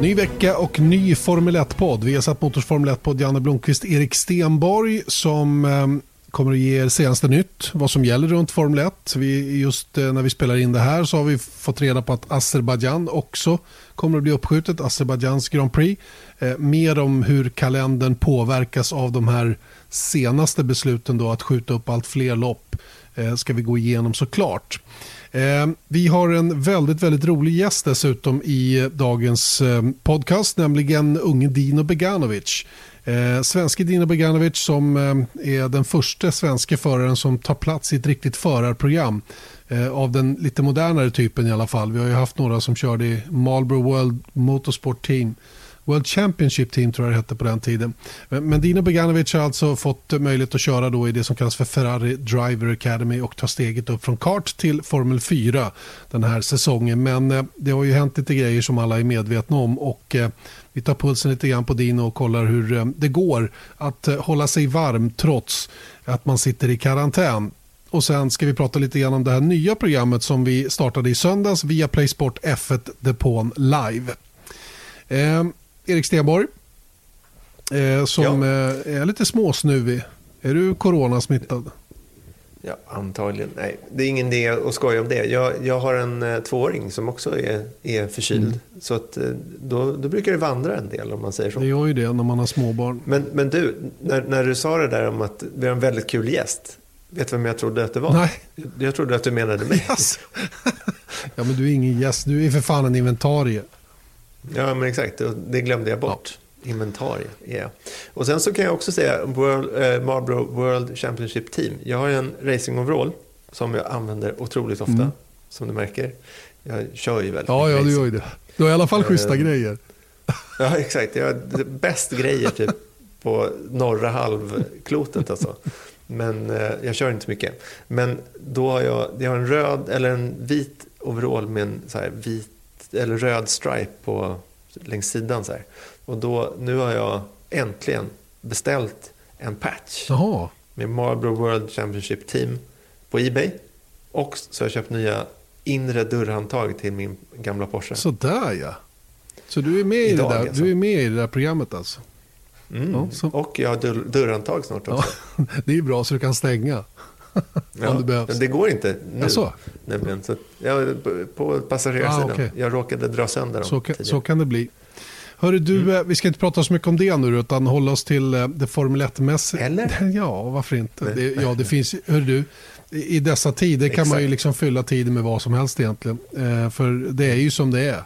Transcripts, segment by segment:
Ny vecka och ny Formel 1-podd. Vi har satt Motors Formel 1-podd Janne Blomqvist, Erik Stenborg som eh, kommer att ge er senaste nytt, vad som gäller runt Formel 1. Vi, just eh, när vi spelar in det här så har vi fått reda på att Azerbajdzjan också kommer att bli uppskjutet, Azerbajdzjans Grand Prix. Eh, mer om hur kalendern påverkas av de här senaste besluten då att skjuta upp allt fler lopp eh, ska vi gå igenom såklart. Eh, vi har en väldigt, väldigt rolig gäst dessutom i dagens eh, podcast, nämligen unge Dino Beganovic. Eh, svenske Dino Beganovic som eh, är den första svenska föraren som tar plats i ett riktigt förarprogram. Eh, av den lite modernare typen i alla fall. Vi har ju haft några som körde i Marlboro World Motorsport Team World Championship Team tror jag det hette på den tiden. Men Dino Beganovic har alltså fått eh, möjlighet att köra då i det som kallas för Ferrari Driver Academy och ta steget upp från kart till Formel 4 den här säsongen. Men eh, det har ju hänt lite grejer som alla är medvetna om och eh, vi tar pulsen lite grann på Dino och kollar hur eh, det går att eh, hålla sig varm trots att man sitter i karantän. Och sen ska vi prata lite grann om det här nya programmet som vi startade i söndags via Playsport F1 Depån Live. Ehm, Erik Stenborg. Eh, som ja. eh, är lite småsnuvig. Är du coronasmittad? Ja, antagligen. Nej, det är ingen idé att skoja om det. Jag, jag har en eh, tvååring som också är, är förkyld. Mm. Så att, eh, då, då brukar det vandra en del om man säger så. Det gör ju det när man har småbarn. Men, men du, när, när du sa det där om att vi har en väldigt kul gäst. Vet du vem jag trodde att det var? Nej. Jag trodde att du menade mig. Yes. ja, men du är ingen gäst. Du är för fan en inventarie. Ja, men exakt. Det glömde jag bort. Ja. Inventarie. Yeah. Och sen så kan jag också säga World, eh, Marlboro World Championship Team. Jag har en racing overall som jag använder otroligt ofta, mm. som du märker. Jag kör ju väldigt Ja, ja du gör ju det. Du har i alla fall schyssta uh, grejer. Ja, exakt. Jag har bäst grejer typ på norra halvklotet alltså. Men eh, jag kör inte mycket. Men då har jag, jag har en röd eller en vit overall med en så här vit eller röd stripe på, längs sidan. Så här. Och då, nu har jag äntligen beställt en patch Jaha. med Marlboro World Championship Team på Ebay. Och så har jag köpt nya inre dörrhandtag till min gamla Porsche. Sådär ja. Så du är med, i, Idag, det där, alltså. du är med i det där programmet alltså? Mm. Ja, och jag har dörr, dörrhandtag snart också. Ja, det är bra så du kan stänga. Ja, det behövs. Det går inte nu. Så? Nämligen. Så, ja, på passagerarsidan. Ah, okay. Jag råkade dra sönder dem så kan, så kan det bli. Hörru du, mm. Eh, vi ska inte prata så mycket om det nu utan hålla oss till eh, det Formel 1-mässiga. Eller? Ja, varför inte? Det, ja, det finns, hörru du, i dessa tider kan man ju liksom fylla tiden med vad som helst egentligen. Eh, för det är ju som det är.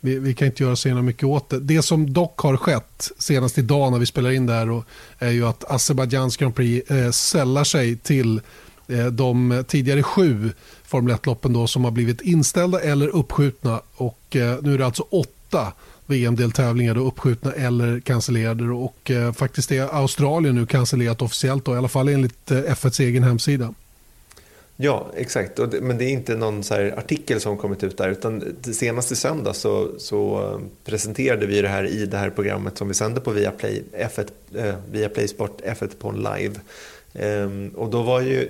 Vi, vi, kan inte göra så mycket åt det. Det som dock har skett senast idag när vi spelar in det här och, är ju att Azerbajdzjans Grand Prix eh, sällar sig till eh, de tidigare sju Formel 1-loppen som har blivit inställda eller uppskjutna. Och, eh, nu är det alltså åtta VM-deltävlingar uppskjutna eller cancellerade. Och, eh, faktiskt är Australien nu cancellerat officiellt, då, i alla fall enligt eh, F1s egen hemsida. Ja, exakt. men det är inte någon så artikel som kommit ut där. Utan senast i söndag så, så eh, presenterade vi det här i det här programmet som vi sände på Viaplay, F1, eh, Viaplay Sport F1 på live. Ehm, och då var ju,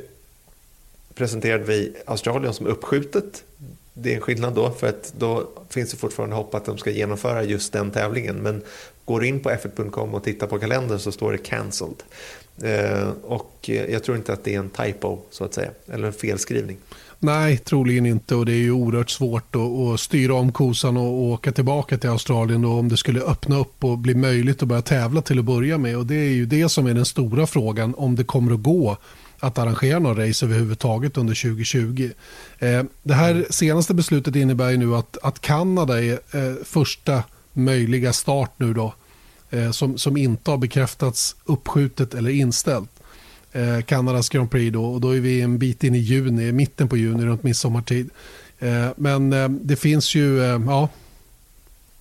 presenterade vi Australien som uppskjutet. Det är en skillnad då, för att då finns det fortfarande hopp att de ska genomföra just den tävlingen. Men går du in på f1.com och tittar på kalendern så står det cancelled. Eh, och jag tror inte att det är en typo, så att säga, eller en felskrivning. Nej, troligen inte och det är ju oerhört svårt att, att styra om kosan och, och åka tillbaka till Australien då, om det skulle öppna upp och bli möjligt att börja tävla till att börja med. Och det är ju det som är den stora frågan, om det kommer att gå att arrangera någon race överhuvudtaget under 2020. Eh, det här senaste beslutet innebär ju nu att, att Kanada är eh, första möjliga start nu då eh, som, som inte har bekräftats uppskjutet eller inställt. Eh, Kanadas Grand Prix då och då är vi en bit in i juni, mitten på juni runt midsommartid. Eh, men eh, det finns ju, eh, ja.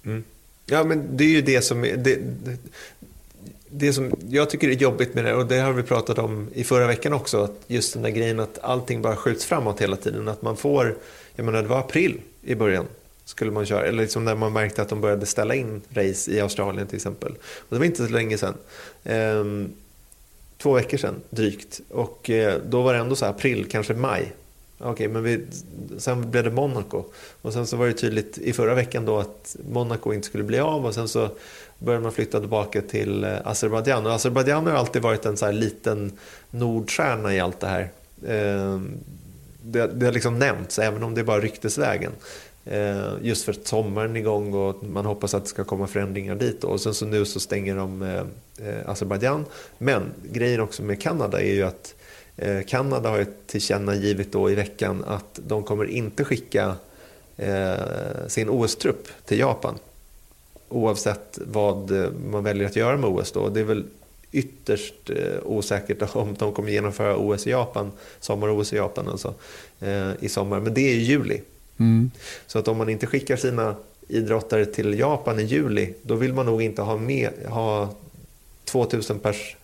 Mm. Ja men det är ju det som, det, det, det som jag tycker är jobbigt med det och det har vi pratat om i förra veckan också. Att just den där grejen att allting bara skjuts framåt hela tiden. Att man får, jag menar det var april i början skulle man köra. Eller liksom när man märkte att de började ställa in race i Australien till exempel. Och det var inte så länge sedan. Ehm, två veckor sedan drygt. Och eh, då var det ändå så april, kanske maj. okej, okay, men vi, sen blev det Monaco. Och sen så var det tydligt i förra veckan då att Monaco inte skulle bli av och sen så började man flytta tillbaka till eh, Azerbajdzjan. Och Azerbajdzjan har alltid varit en så här liten nordstjärna i allt det här. Ehm, det, det har liksom nämnts, även om det är bara ryktesvägen. Eh, just för att sommaren är igång och man hoppas att det ska komma förändringar dit. Och sen så nu så stänger de eh, eh, Azerbajdzjan. Men grejen också med Kanada är ju att eh, Kanada har tillkännagivit då i veckan att de kommer inte skicka sin OS-trupp till Japan oavsett vad man väljer att göra med OS. Då. Det är väl ytterst osäkert om de kommer genomföra OS i Japan, sommar-OS i Japan alltså, i sommar. Men det är i juli. Mm. Så att om man inte skickar sina idrottare till Japan i juli, då vill man nog inte ha, med, ha 2000 pers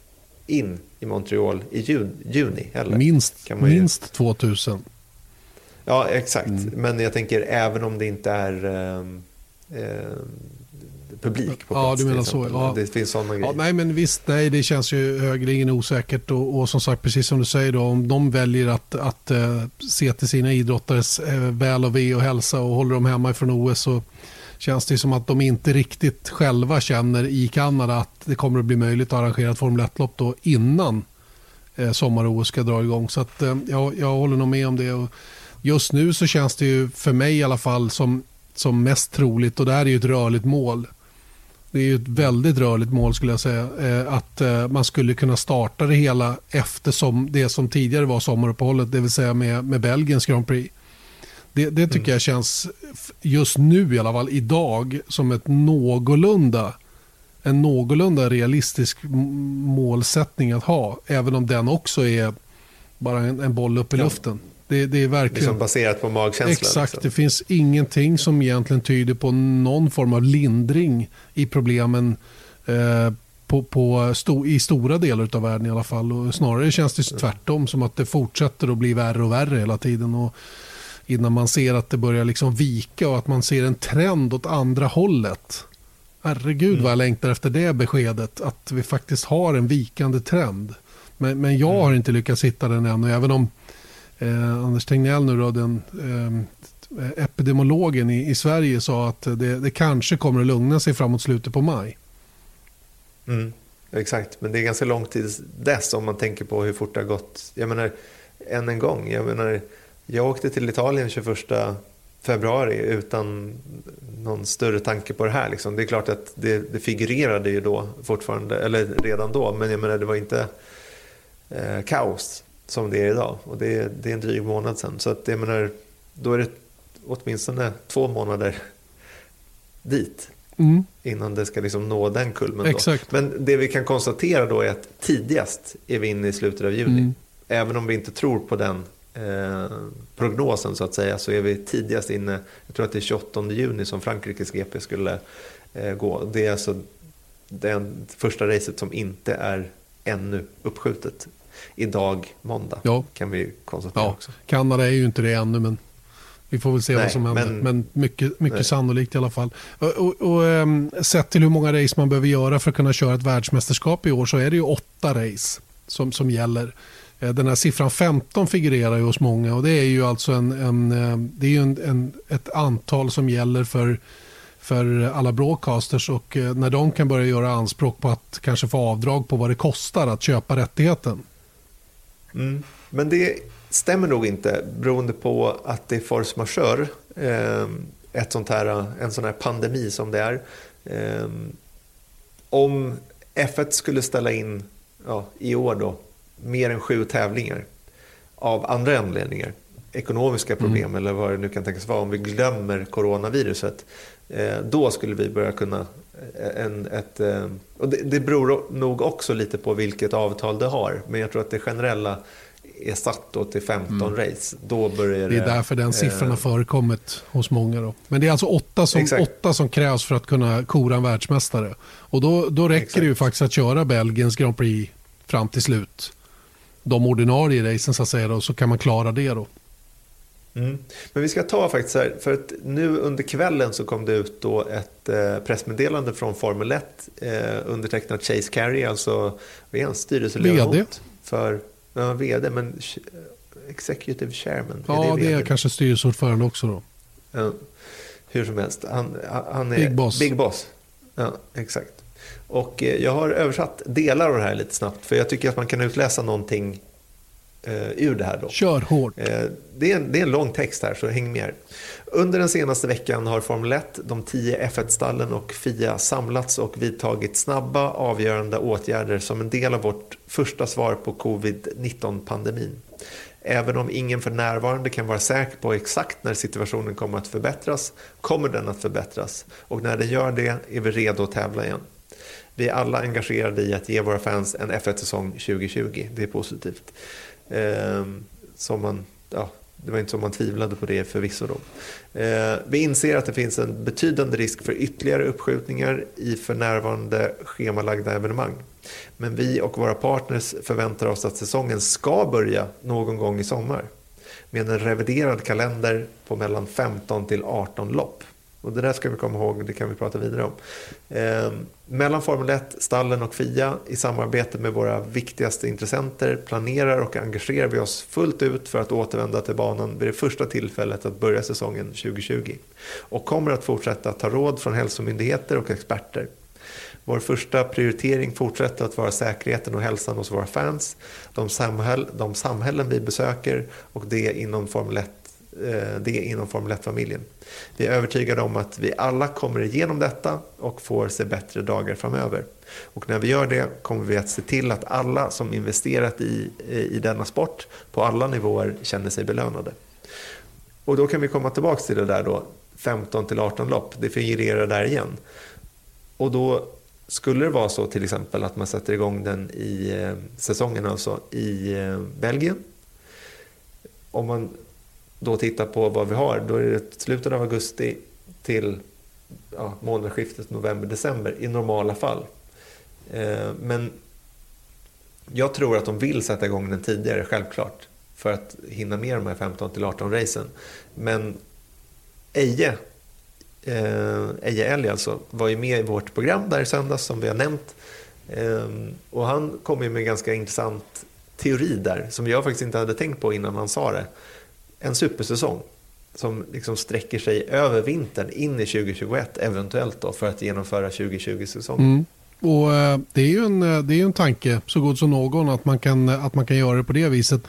in i Montreal i juni, juni heller. Minst, ju... minst 2000. Ja, exakt. Mm. Men jag tänker även om det inte är eh, eh, publik på plats. Ja, du menar så. Ja. Det finns sådana grejer. Ja, nej, men visst, nej, det känns ju högeligen osäkert. Och, och, som sagt, precis som du säger, då, om de väljer att, att uh, se till sina idrottares uh, väl och ve och hälsa och håller dem hemma från OS så känns det som att de inte riktigt själva känner i Kanada att det kommer att bli möjligt att arrangera ett Formel 1-lopp då innan uh, sommar-OS ska dra igång. Så att, jag, jag håller nog med om det. Och just nu så känns det ju för mig i alla fall som, som mest troligt, och det här är ju ett rörligt mål, det är ju ett väldigt rörligt mål skulle jag säga. Eh, att eh, man skulle kunna starta det hela eftersom det som tidigare var sommaruppehållet, det vill säga med, med Belgiens Grand Prix. Det, det tycker mm. jag känns, just nu i alla fall, idag, som ett någorlunda en någorlunda realistisk målsättning att ha. Även om den också är bara en, en boll upp i ja. luften. Det, det är verkligen... Liksom baserat på magkänslan. Exakt, liksom. det finns ingenting som egentligen tyder på någon form av lindring i problemen eh, på, på sto, i stora delar av världen i alla fall. Och snarare känns det tvärtom, som att det fortsätter att bli värre och värre hela tiden. Och innan man ser att det börjar liksom vika och att man ser en trend åt andra hållet. Herregud mm. vad jag längtar efter det beskedet, att vi faktiskt har en vikande trend. Men, men jag mm. har inte lyckats hitta den ännu, även om Eh, Anders Tegnell, nu då, den eh, epidemiologen i, i, Sverige, sa att det, det, kanske kommer att lugna sig framåt slutet på maj. Mm, exakt, men det är ganska lång tid dess om man tänker på hur fort det har gått. Jag menar, än en gång, jag menar, jag åkte till Italien 21 februari utan någon större tanke på det här. Liksom. Det är klart att det, det figurerade ju då fortfarande, eller redan då, men jag menar det var inte eh, kaos som det är idag. Och det är, det är en dryg månad sedan. Så att jag menar, då är det åtminstone två månader dit. Mm. Innan det ska liksom nå den kulmen. Exakt. Men det vi kan konstatera då är att tidigast är vi inne i slutet av juni. Mm. Även om vi inte tror på den eh, prognosen så att säga så är vi tidigast inne, jag tror att det är 28 juni som Frankrikes GP skulle eh, gå. Det är alltså det första racet som inte är ännu uppskjutet idag, måndag, ja. kan vi konstatera ja. också. Kanada är ju inte det ännu, men vi får väl se Nej, vad som händer. Men, men mycket, mycket sannolikt i alla fall. Och, och, och um, sett till hur många race man behöver göra för att kunna köra ett världsmästerskap i år så är det ju åtta race som, som gäller. Eh, den här siffran 15 figurerar ju hos många och det är ju alltså en, en eh, det är ju en, en, ett antal som gäller för för alla broadcasters och eh, när de kan börja göra anspråk på att kanske få avdrag på vad det kostar att köpa rättigheten. Mm. Men det stämmer nog inte beroende på att det är force majeure. Eh, ett sånt här, en sån här pandemi som det är. Eh, om F1 skulle ställa in ja, i år då mer än sju tävlingar av andra anledningar, ekonomiska problem mm. eller vad det nu kan tänkas vara, om vi glömmer coronaviruset, eh, då skulle vi börja kunna en, ett, eh, och det, det beror nog också lite på vilket avtal det har. Men jag tror att det generella är satt då till 15 mm. race. Då börjar det, är därför den siffran eh, har förekommit hos många. Då. Men det är alltså åtta som, åtta som krävs för att kunna kora en världsmästare. Och då, då räcker exakt. det ju faktiskt att köra Belgiens Grand Prix fram till slut. De ordinarie racen så att säga då, så kan man klara det då. Mm. Men vi ska ta faktiskt här, för att nu under kvällen så kom det ut då ett eh, pressmeddelande från Formel 1 eh, undertecknat Chase Carey, alltså vad är han, styrelseledamot VD. för ja, VD, men executive chairman. Ja, det, det är kanske styrelseordförande också då. Ja, hur som helst, han, han är Big Boss. Big boss. Ja, exakt. Och eh, jag har översatt delar av det här lite snabbt för jag tycker att man kan utläsa någonting eh, ur det här. Då. Kör hårt. Eh, det, är en, det är en lång text här, så häng med. Här. Under den senaste veckan har Formel 1, de 10 F1-stallen och FIA samlats och vidtagit snabba, avgörande åtgärder som en del av vårt första svar på covid-19-pandemin. Även om ingen för närvarande kan vara säker på exakt när situationen kommer att förbättras, kommer den att förbättras. Och när den gör det är vi redo att tävla igen. Vi är alla engagerade i att ge våra fans en F1-säsong 2020. Det är positivt. Eh, som man, ja, det var inte som man tvivlade på det förvisso. Då. Eh, vi inser att det finns en betydande risk för ytterligare uppskjutningar i för närvarande schemalagda evenemang. Men vi och våra partners förväntar oss att säsongen ska börja någon gång i sommar med en reviderad kalender på mellan 15 till 18 lopp. Och det där ska vi komma ihåg, det kan vi prata vidare om. Eh, mellan Formel 1, Stallen och FIA i samarbete med våra viktigaste intressenter planerar och engagerar vi oss fullt ut för att återvända till banan vid det första tillfället att börja säsongen 2020. Och kommer att fortsätta ta råd från hälsomyndigheter och experter. Vår första prioritering fortsätter att vara säkerheten och hälsan hos våra fans, de, samhäll, de samhällen vi besöker och det inom Formel 1 Eh, det inom Formel 1-familjen. Vi är övertygade om att vi alla kommer igenom detta och får se bättre dagar framöver. Och när vi gör det kommer vi att se till att alla som investerat i, i denna sport på alla nivåer känner sig belönade. Och då kan vi komma tillbaka till det där då, 15 till 18 lopp, det figurerar där igen. Och då skulle det vara så till exempel att man sätter igång den i eh, säsongen alltså i eh, Belgien. Om man då tittar på vad vi har, då är det slutet av augusti till ja, månadsskiftet november-december i normala fall. Eh, men jag tror att de vill sätta igång den tidigare, självklart, för att hinna med de här 15 18 racen. Men Eje eh, Eje Elg alltså, var ju med i vårt program där i söndags som vi har nämnt. Eh, och han kom ju med en ganska intressant teori där som jag faktiskt inte hade tänkt på innan han sa det. En supersäsong som liksom sträcker sig över vintern in i 2021 eventuellt då för att genomföra 2020-säsongen. Mm. Och eh, det är ju en, eh, det är en tanke så god som någon att man, kan, eh, att man kan göra det på det viset.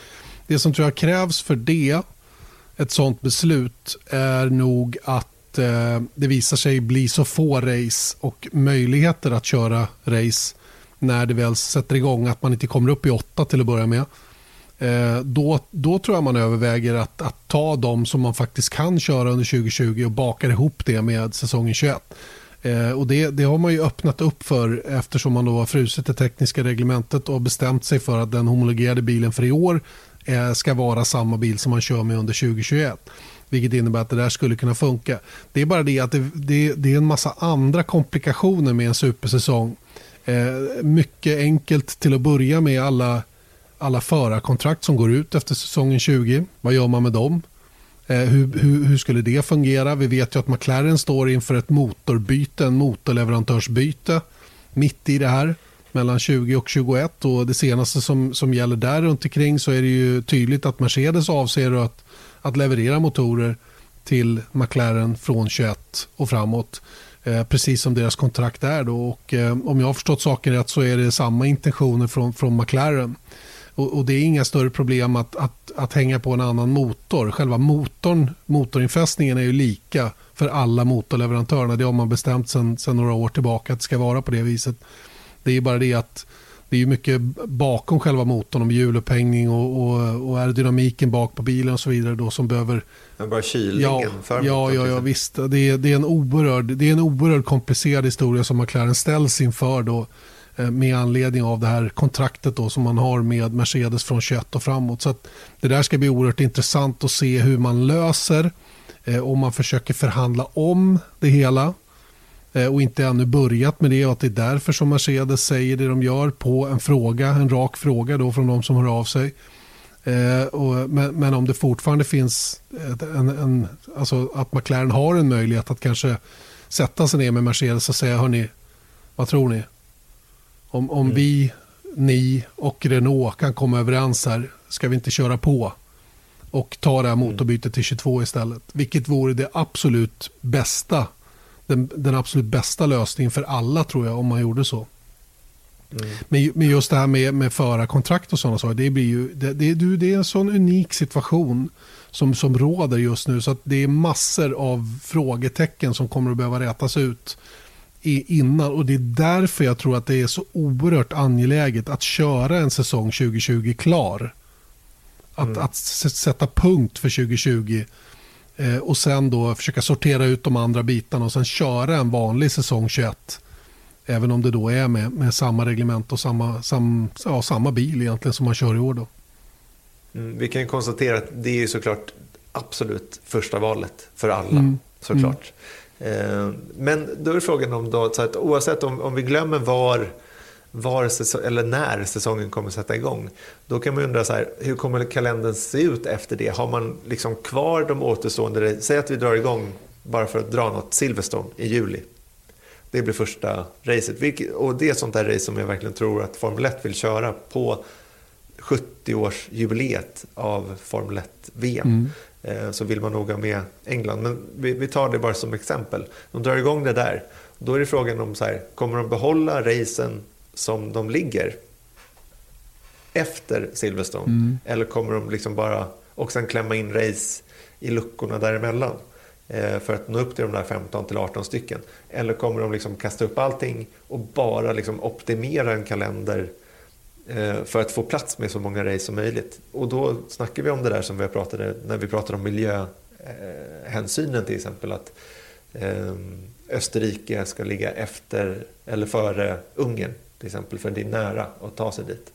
Det som tror jag krävs för det, ett sånt beslut, är nog att eh, det visar sig bli så få race och möjligheter att köra race när det väl sätter igång att man inte kommer upp i åtta till att börja med. Eh, då, då tror jag man överväger att, att ta de som man faktiskt kan köra under 2020 och bakar ihop det med säsongen 21. Eh, och det, det, har man ju öppnat upp för eftersom man då har frusit det tekniska reglementet och bestämt sig för att den homologerade bilen för i år eh, ska vara samma bil som man kör med under 2021. Vilket innebär att det där skulle kunna funka. Det är bara det att det, det, det är en massa andra komplikationer med en supersäsong. Eh, mycket enkelt till att börja med alla, alla förarkontrakt som går ut efter säsongen 20. Vad gör man med dem? Eh, hur, hur, hur, skulle det fungera? Vi vet ju att McLaren står inför ett motorbyte, en motorleverantörsbyte mitt i det här mellan 20 och 21 och det senaste som, som gäller där runt omkring så är det ju tydligt att Mercedes avser att att leverera motorer till McLaren från 21 och framåt. Eh, precis som deras kontrakt är. Då. Och, eh, om jag har förstått saken rätt så är det samma intentioner från, från McLaren. Och, och, det är inga större problem att, att, att hänga på en annan motor. Själva motorn, motorinfästningen är ju lika för alla motorleverantörerna. Det har man bestämt sedan några år tillbaka att det ska vara på det viset. Det är bara det att det är mycket bakom själva motorn om hjulupphängning och, och, och aerodynamiken bak på bilen och så vidare då som behöver... Men bara kylningen ja, för Ja, ja, ja visst. Det är, det, är en oerhörd, det är en oerhörd komplicerad historia som McLaren ställs inför då Eh, med anledning av det här kontraktet då som man har med Mercedes från 21 och framåt. Så det där ska bli oerhört intressant att se hur man löser eh, om man försöker förhandla om det hela Eh, och inte ännu börjat med det och att det är därför som Mercedes säger det de gör på en fråga, en rak fråga då från de som hör av sig. Eh, och, men, men, om det fortfarande finns en, en, alltså att McLaren har en möjlighet att kanske sätta sig ner med Mercedes och säga hörni, vad tror ni? Om, om mm. vi, ni och Renault kan komma överens här, ska vi inte köra på och ta det här motorbytet till 22 istället. Vilket vore det absolut bästa. Den, den absolut bästa lösningen för alla tror jag om man gjorde så. Mm. Men, men just det här med, med förarkontrakt och sådana saker. Det, blir ju, det, det, det är en sån unik situation som, som råder just nu. Så det är massor av frågetecken som kommer att behöva rätas ut innan. Och det är därför jag tror att det är så oerhört angeläget att köra en säsong 2020 klar. Att, mm. att sätta punkt för 2020 eh, och sen då försöka sortera ut de andra bitarna och sen köra en vanlig säsong 21. Även om det då är med, med samma reglement och samma, sam, ja, samma bil egentligen som man kör i år. Då. Mm, vi kan konstatera att det är såklart absolut första valet för alla. Mm. Såklart. Eh, men då är frågan om då, så att oavsett om, om vi glömmer var, var säsong, eller när säsongen kommer sätta igång. Då kan man undra så här, hur kommer kalendern se ut efter det? Har man liksom kvar de återstående, säg att vi drar igång bara för att dra något Silverstone i juli. Det blir första racet. Och det är ett sånt där race som jag verkligen tror att Formel 1 vill köra på 70-årsjubileet av Formel 1-VM. Mm. Eh, så vill man nog ha med England. Men vi, tar det bara som exempel. De drar igång det där. Då är det frågan om så här, kommer de behålla racen som de ligger efter Silverstone? Mm. Eller kommer de liksom bara och sen klämma in race i luckorna däremellan? Eh, för att nå upp till de där 15 till 18 stycken. Eller kommer de liksom kasta upp allting och bara liksom optimera en kalender för att få plats med så många race som möjligt. Och då snackar vi om det där som vi pratade när vi pratade om miljöhänsynen till exempel. Att ehm, Österrike ska ligga efter eller före Ungern till exempel för det är nära att ta sig dit.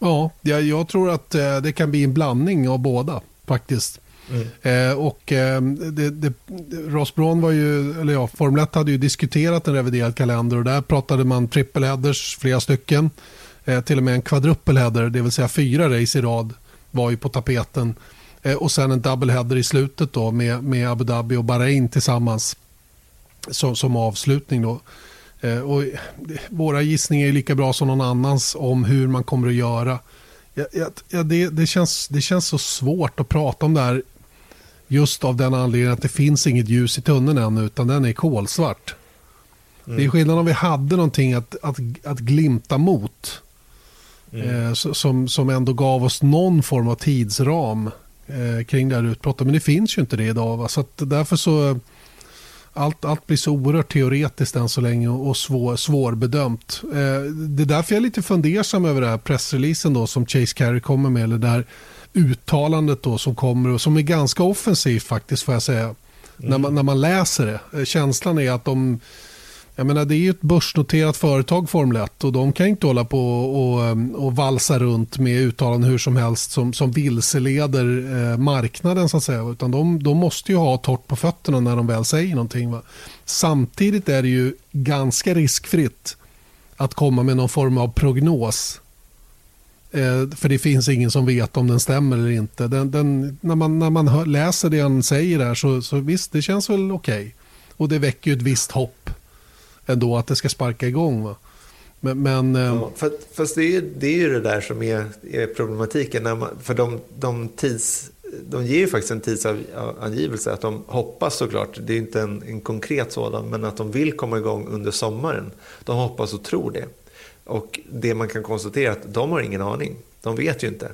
Ja, jag tror att eh, det kan bli en blandning av båda faktiskt. Mm. Eh, och eh, det, det, Ross Braun var ju, eller ja, Formel 1 hade ju diskuterat en reviderad kalender och där pratade man triple headers, flera stycken. Eh, till och med en quadruppelheader, det vill säga fyra race i rad var ju på tapeten. Eh, och sen en double header i slutet då med, med Abu Dhabi och Bahrain tillsammans som, som avslutning. Då. Eh, och våra gissningar är lika bra som någon annans om hur man kommer att göra. Ja, ja, det, det, känns, det känns så svårt att prata om det här just av den anledningen att det finns inget ljus i tunneln ännu utan den är kolsvart. Mm. Det är skillnad om vi hade någonting att, att, att glimta mot. Mm. Eh, som, som ändå gav oss någon form av tidsram eh, kring det här utbrottet. Men det finns ju inte det idag. Va? Så därför så allt, allt blir så oerhört teoretiskt än så länge och svår, svårbedömt. Eh, det är därför jag är lite fundersam över den här pressreleasen då som Chase Carey kommer med. Eller det här uttalandet då som kommer och som är ganska offensivt faktiskt får jag säga. Mm. När, man, när man läser det. Känslan är att de jag menar, det är ju ett börsnoterat företag Formel 1 och de kan inte hålla på och, ehm, och valsa runt med uttalanden hur som helst som, som vilseleder eh, marknaden så att säga. Utan de, de måste ju ha torrt på fötterna när de väl säger någonting. Va? Samtidigt är det ju ganska riskfritt att komma med någon form av prognos. Eh, för det finns ingen som vet om den stämmer eller inte. Den, den, när man, när man hör, läser det han säger där så, så visst, det känns väl okej. Okay. Och det väcker ju ett visst hopp ändå att det ska sparka igång. Va? Men, men ja, ehm, för, fast det är, ju, det är ju det där som är, är problematiken. Man, för de, de, tids, de ger ju faktiskt en tidsangivelse. Att de hoppas såklart, det är inte en, en konkret sådan, men att de vill komma igång under sommaren. De hoppas och tror det. Och det man kan konstatera är att de har ingen aning. De vet ju inte.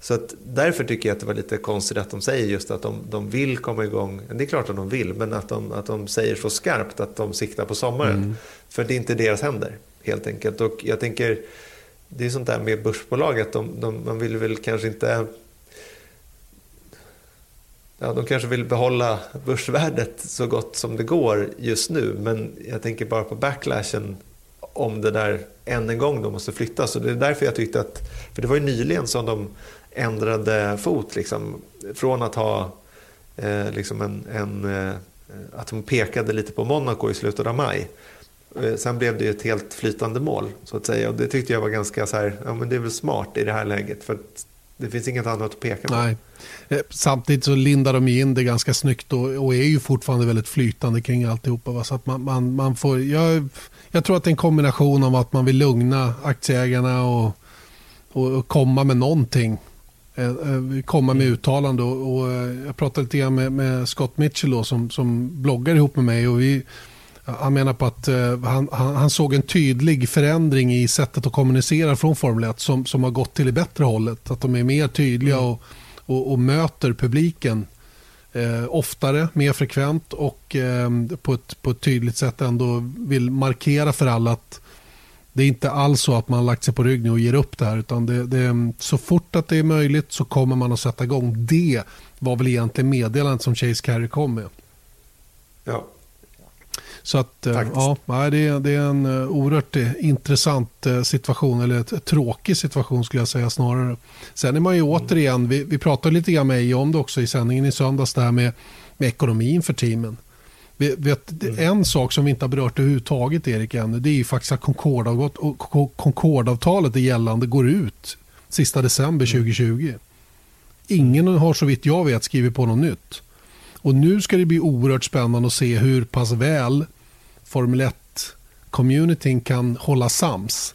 Så att därför tycker jag att det var lite konstigt att de säger just att de, de vill komma igång. Det är klart att de vill, men att de, att de säger så skarpt att de siktar på sommaren. Mm. För det är inte deras händer, helt enkelt. Och jag tänker, det är sånt där med börsbolag, att de, de, man vill väl kanske inte... Ja, de kanske vill behålla börsvärdet så gott som det går just nu, men jag tänker bara på backlashen om det där än en gång då måste flyttas. Och det är därför jag tyckte att, för det var ju nyligen som de ändrade fot. Liksom, från att ha eh, liksom en, en eh, att hon pekade lite på Monaco i slutet av maj. Eh, sen blev det ett helt flytande mål så att säga. Och det tyckte jag var ganska så här, ja men det är väl smart i det här läget. För det finns inget annat att peka på. Nej. Eh, samtidigt så lindar de in det ganska snyggt och, och är ju fortfarande väldigt flytande kring alltihopa. Va? Så att man, man, man får, jag, jag tror att det är en kombination av att man vill lugna aktieägarna och, och, och komma med någonting komma med uttalande. Och, och, jag pratade lite grann med, med Scott Mitchell då, som, som bloggar ihop med mig. och vi han menar på att uh, han, han, han, såg en tydlig förändring i sättet att kommunicera från Formel 1 som, som har gått till det bättre hållet. Att de är mer tydliga mm. och, och, och, möter publiken uh, oftare, mer frekvent och uh, på, ett, på ett tydligt sätt ändå vill markera för alla att det är inte alls så att man lagt sig på ryggen och ger upp det här. Utan det, det, så fort att det är möjligt så kommer man att sätta igång. Det var väl egentligen meddelandet som Chase Carey kom med. Ja, så att, eh, ja, det, är, det är en eh, oerhört eh, intressant situation, eller ett, tråkig situation skulle jag säga snarare. Sen är man ju mm. återigen, vi, vi pratade lite grann med om det också i sändningen i söndags, det här med, med ekonomin för teamen. Vet, mm. En sak som vi inte har berört överhuvudtaget Erik ännu, det är ju faktiskt att Concordavtalet är gällande går ut sista december 2020. Mm. Ingen har så vitt jag vet skrivit på något nytt. Och nu ska det bli oerhört spännande att se hur pass väl Formel 1-communityn kan hålla sams.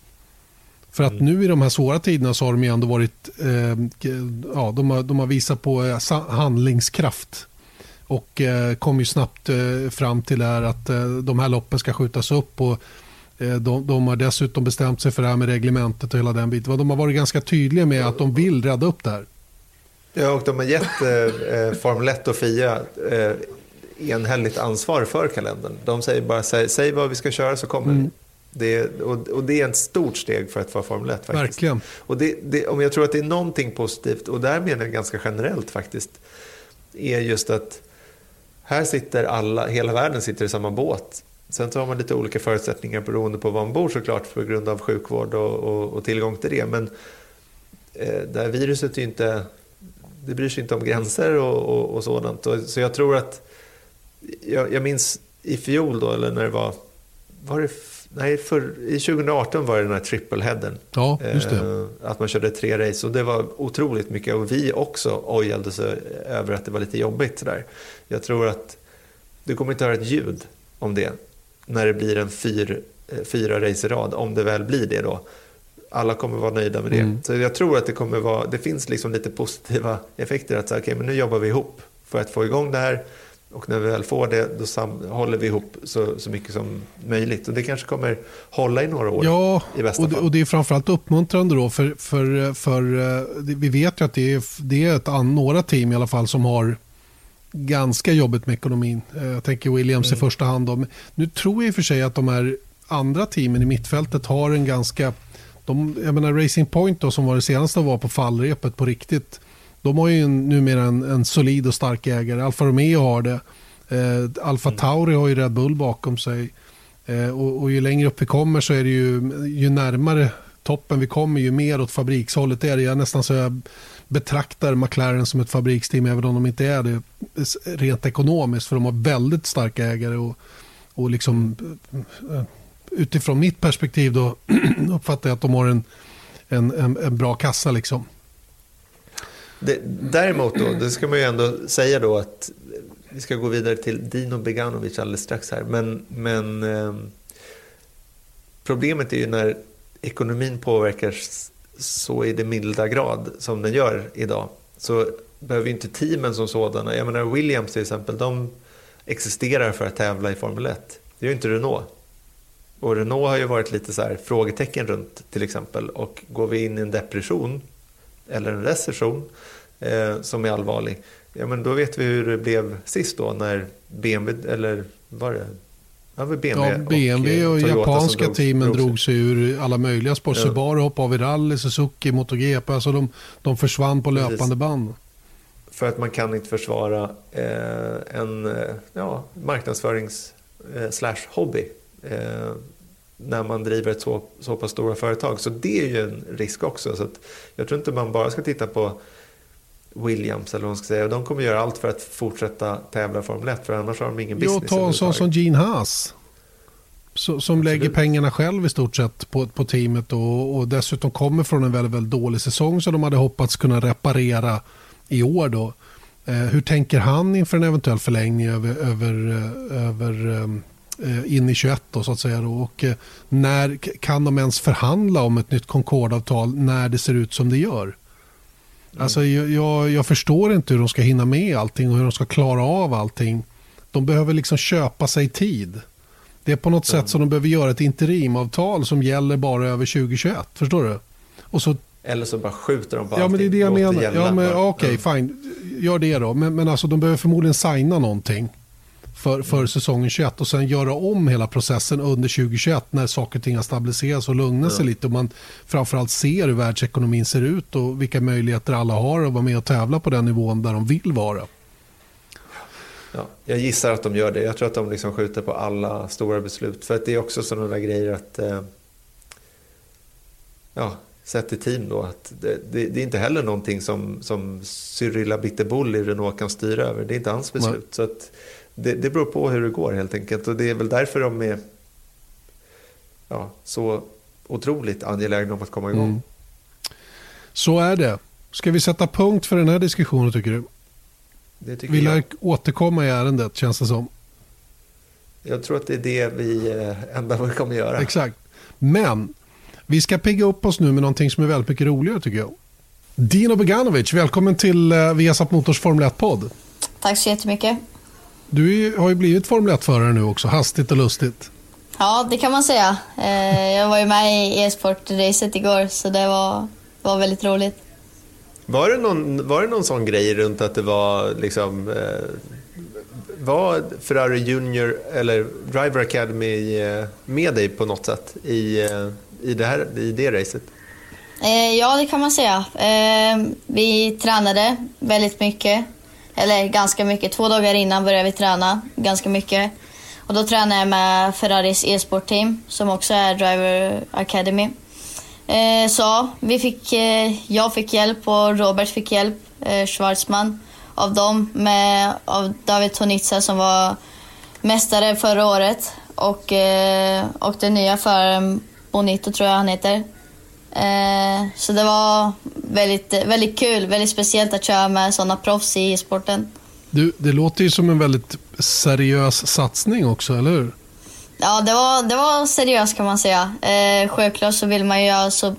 För att mm. nu i de här svåra tiderna så har de ju ändå varit, eh, ja, de har, de har visat på eh, handlingskraft. Och eh, kom ju snabbt eh, fram till här att eh, de här loppen ska skjutas upp. Och, de, de, har dessutom bestämt sig för det här med reglementet och hela den biten. De har varit ganska tydliga med att de vill rädda upp det här. Ja, och de har gett eh, Formel 1 och FIA eh, enhälligt ansvar för kalendern. De säger bara säg, säg vad vi ska köra så kommer mm. det. Och, och, det är ett stort steg för att få Formel 1 faktiskt. Verkligen. Och det, det, om jag tror att det är någonting positivt, och där menar jag ganska generellt faktiskt, är just att här sitter alla, hela världen sitter i samma båt. Sen så har man lite olika förutsättningar beroende på var man bor såklart på grund av sjukvård och, och, och tillgång till det. Men eh, det här viruset är ju inte det bryr sig inte om gränser och, och, och sådant. Och, så jag tror att, jag, jag, minns i fjol då, eller när det var, var det, nej, för, i 2018 var det den här triple-headen. Ja, just det. Eh, att man körde tre race och det var otroligt mycket och vi också ojade sig över att det var lite jobbigt där. Jag tror att du kommer inte höra ett ljud om det när det blir en fyr, eh, fyra race i rad, om det väl blir det då alla kommer vara nöjda med det. Mm. Så jag tror att det kommer vara, det finns liksom lite positiva effekter. Att säga, okay, men nu jobbar vi ihop för att få igång det här. Och när vi väl får det, då sam- håller vi ihop så, så mycket som möjligt. Och det kanske kommer hålla i några år. Ja, i bästa och det, fall. och det är framförallt uppmuntrande då. För, för, för eh, vi vet ju att det är, det är ett, några team i alla fall som har ganska jobbigt med ekonomin. Eh, jag tänker Williams mm. i första hand. Då. Nu tror jag i och för sig att de här andra teamen i mittfältet har en ganska de, jag menar Racing Point då, som var det senaste var på fallrepet på riktigt. De har ju numera en, en solid och stark ägare. Alfa Romeo har det. Eh, Alfa mm. Tauri har ju Red Bull bakom sig. Eh, och, och, ju längre upp vi kommer så är det ju, ju närmare toppen vi kommer ju mer åt fabrikshållet är det. Jag nästan så jag betraktar McLaren som ett fabriksteam även om de inte är det rent ekonomiskt för de har väldigt starka ägare och, och liksom eh, utifrån mitt perspektiv då uppfattar jag att de har en, en, en, en bra kassa. Liksom. Det, däremot då, det ska man ju ändå säga då att vi ska gå vidare till Dino Beganovic alldeles strax här. Men, men eh, problemet är ju när ekonomin påverkas så i det milda grad som den gör idag. Så behöver ju inte teamen som sådana, jag menar Williams till exempel, de existerar för att tävla i Formel 1. Det gör inte Renault. Och Renault har ju varit lite så här frågetecken runt till exempel. Och går vi in i en depression eller en recession eh, som är allvarlig, ja men då vet vi hur det blev sist då när BMW, eller var det Ja, BMW, ja, BMW och, och japanska drog, teamen drog, drog sig ur alla möjliga sport. Ja. Subaru hoppade av i rally, Suzuki, MotoGP. Alltså de, de försvann på löpande Precis. band. För att man kan inte försvara eh, en eh, ja, marknadsförings eh, slash hobby eh, när man driver ett så, så pass stora företag. Så det är ju en risk också. Så jag tror inte man bara ska titta på Williams eller vad man ska säga. De kommer göra allt för att fortsätta tävla i Formel 1 för annars har de ingen business. Ja, ta en sån som Gene Haas. Så, som lägger pengarna själv i stort sett på, på teamet och, och dessutom kommer från en väldigt, väldigt dålig säsong som de hade hoppats kunna reparera i år. Då. Eh, hur tänker han inför en eventuell förlängning över, över, eh, över Eh, in i 21 då, så att säga. Då. Och eh, när kan de ens förhandla om ett nytt Concordavtal när det ser ut som det gör? Alltså, jag, jag förstår inte hur de ska hinna med allting och hur de ska klara av allting. De behöver liksom köpa sig tid. Det är på något mm. sätt som de behöver göra ett interimavtal som gäller bara över 2021. Förstår du? Och så, Eller så bara skjuter de på ja, allting. Men det är det jag menar. Ja, men, okej, okay, mm. fine. Gör det då. Men, men alltså, de behöver förmodligen signa någonting för, för säsongen 21 och sen göra om hela processen under 2021 när saker och ting har stabiliserats och lugnat sig lite och man framförallt ser hur världsekonomin ser ut och vilka möjligheter alla har att vara med och tävla på den nivån där de vill vara. Ja, jag gissar att de gör det. Jag tror att de liksom skjuter på alla stora beslut. För att det är också sådana där grejer att... Eh, ja, sett i team då. Att det, det, det, är inte heller någonting som, som Cyrilla Bitterbull i Renault kan styra över. Det är inte hans beslut. Nej. Så att det, det beror på hur det går helt enkelt. Och det är väl därför de är ja, så otroligt angelägna om att komma igång. Mm. Så är det. Ska vi sätta punkt för den här diskussionen tycker du? Det tycker vi lär återkomma i ärendet känns det som. Jag tror att det är det vi eh, enda vi kommer göra. Exakt. Men vi ska pigga upp oss nu med någonting som är väldigt mycket roligare tycker jag. Dino Beganovic, välkommen till eh, Viasat Motors Formel 1-podd. Tack så jättemycket. Du har ju blivit Formel 1-förare nu också, hastigt och lustigt. Ja, det kan man säga. Eh, jag var ju med i e-sport-racet igår, så det var, var väldigt roligt. Var det, någon, var det någon sån grej runt att det var liksom... Eh, var Ferrari Junior eller Driver Academy eh, med dig på något sätt i, i, det, här, i det racet? Ja, det kan man säga. Vi tränade väldigt mycket. Eller ganska mycket. Två dagar innan började vi träna ganska mycket. Och då tränade jag med Ferraris e-sport-team som också är Driver Academy. Eh, så vi fick, eh, jag fick hjälp och Robert fick hjälp, eh, Schwarzman, av dem med av David Tonitza som var mästare förra året och, eh, och den nya föraren Bonito tror jag han heter. Eh, så det var väldigt, väldigt kul, väldigt speciellt att köra med sådana proffs i sporten. Du, det låter ju som en väldigt seriös satsning också, eller hur? Ja, det var, det var seriöst kan man säga. Eh, självklart så vill man ju göra så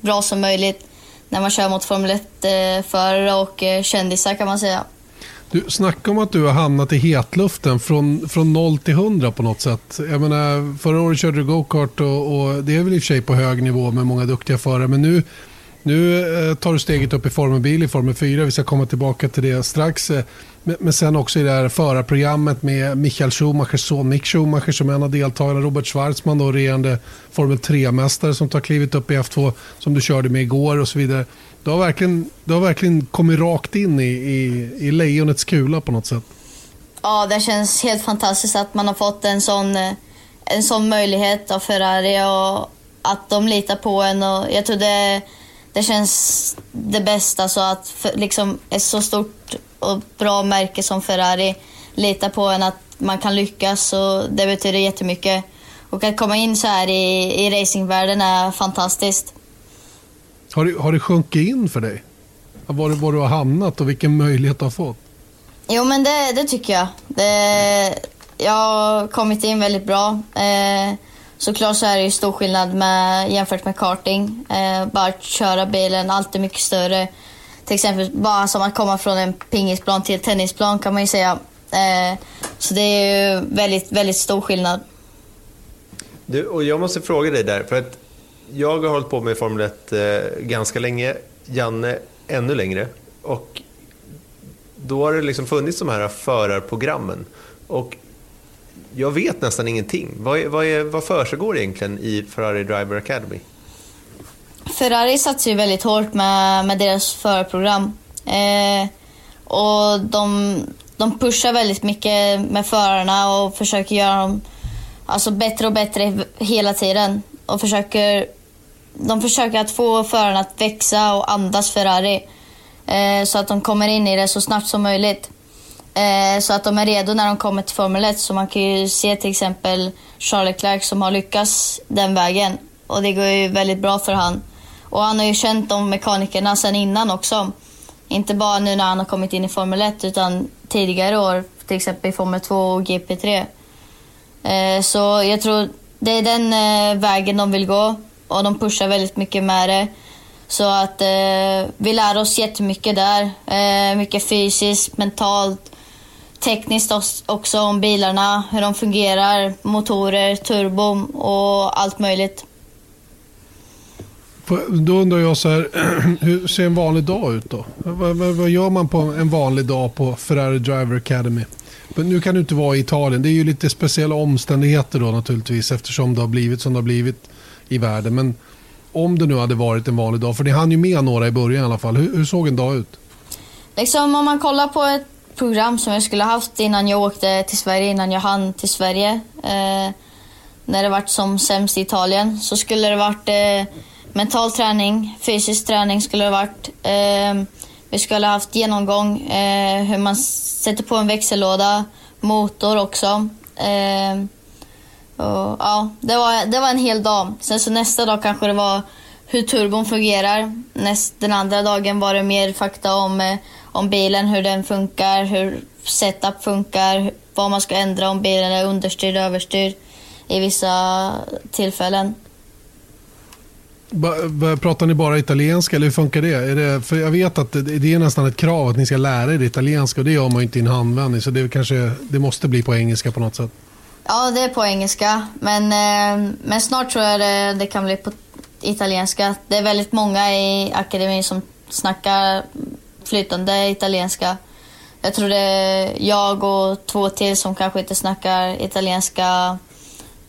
bra som möjligt när man kör mot Formel 1-förare och eh, kändisar kan man säga. Du, snacka om att du har hamnat i hetluften från, från 0 till 100 på något sätt. Jag menar, förra året körde du go-kart och, och, det är väl i och för sig på hög nivå med många duktiga förare. Men nu, nu eh, tar du steget upp i Formel bil i Formel 4. Vi ska komma tillbaka till det strax. Eh, men sen också i det här förarprogrammet med Michael Schumachers son Mick Schumacher som är en av deltagarna. Robert Schwarzman, då, regerande Formel 3-mästare som tar klivet upp i F2 som du körde med igår och så vidare. Du har verkligen, du har verkligen kommit rakt in i, i, i lejonets kula på något sätt. Ja, det känns helt fantastiskt att man har fått en sån, eh, en sån möjlighet av Ferrari och att de litar på en. Och jag tror det, det känns det bästa, så att för, liksom ett så stort och bra märke som Ferrari litar på en att man kan lyckas och det betyder jättemycket. Och att komma in så här i, i racingvärlden är fantastiskt. Har det, har det sjunkit in för dig? Var, var du har hamnat och vilken möjlighet du har fått? Jo, men det, det tycker jag. Det, jag har kommit in väldigt bra. Eh, såklart så är det ju stor skillnad med, jämfört med karting. Eh, bara att köra bilen, allt är mycket större. Till exempel bara som att komma från en pingisplan till en tennisplan kan man ju säga. Eh, så det är ju väldigt, väldigt stor skillnad. Du, och jag måste fråga dig där, för att jag har hållit på med Formel 1 eh, ganska länge, Janne ännu längre. Och då har det liksom funnits de här förarprogrammen. Och jag vet nästan ingenting. Vad, är, vad, är, vad försiggår egentligen i Ferrari Driver Academy? Ferrari satsar ju väldigt hårt med, med deras förarprogram. Eh, och de, de pushar väldigt mycket med förarna och försöker göra dem alltså, bättre och bättre hela tiden. Och försöker de försöker att få föraren att växa och andas Ferrari. Eh, så att de kommer in i det så snabbt som möjligt. Eh, så att de är redo när de kommer till Formel 1. Så man kan ju se till exempel Charles Leclerc som har lyckats den vägen. Och det går ju väldigt bra för han. Och han har ju känt de mekanikerna sen innan också. Inte bara nu när han har kommit in i Formel 1 utan tidigare år, till exempel i Formel 2 och GP3. Eh, så jag tror det är den eh, vägen de vill gå och de pushar väldigt mycket med det. Så att eh, vi lär oss jättemycket där. Eh, mycket fysiskt, mentalt, tekniskt också om bilarna, hur de fungerar, motorer, turbo och allt möjligt. Då undrar jag så här, hur ser en vanlig dag ut då? Vad, vad, vad, gör man på en vanlig dag på Ferrari Driver Academy? Men nu kan du inte vara i Italien. Det är ju lite speciella omständigheter då naturligtvis eftersom det har blivit som det har blivit i världen. Men om det nu hade varit en vanlig dag, för ni hann ju med några i början i alla fall. Hur, hur såg en dag ut? Liksom om man kollar på ett program som jag skulle haft innan jag åkte till Sverige, innan jag hann till Sverige. Eh, när det var som sämst i Italien så skulle det varit eh, mental träning, fysisk träning skulle det varit. Eh, vi skulle haft genomgång eh, hur man sätter på en växellåda, motor också. Eh, och, ja, det, var, det var en hel dag. Sen så nästa dag kanske det var hur turbon fungerar. Näst, den andra dagen var det mer fakta om, eh, om bilen, hur den funkar, hur setup funkar, vad man ska ändra om bilen är understyrd, överstyrd i vissa tillfällen. Pratar ni bara italienska eller hur funkar det? Är det för jag vet att det är nästan ett krav att ni ska lära er italienska och det gör man ju inte i en handvändning så det, kanske, det måste bli på engelska på något sätt. Ja, det är på engelska. Men, eh, men snart tror jag det, det kan bli på italienska. Det är väldigt många i akademin som snackar flytande italienska. Jag tror det är jag och två till som kanske inte snackar italienska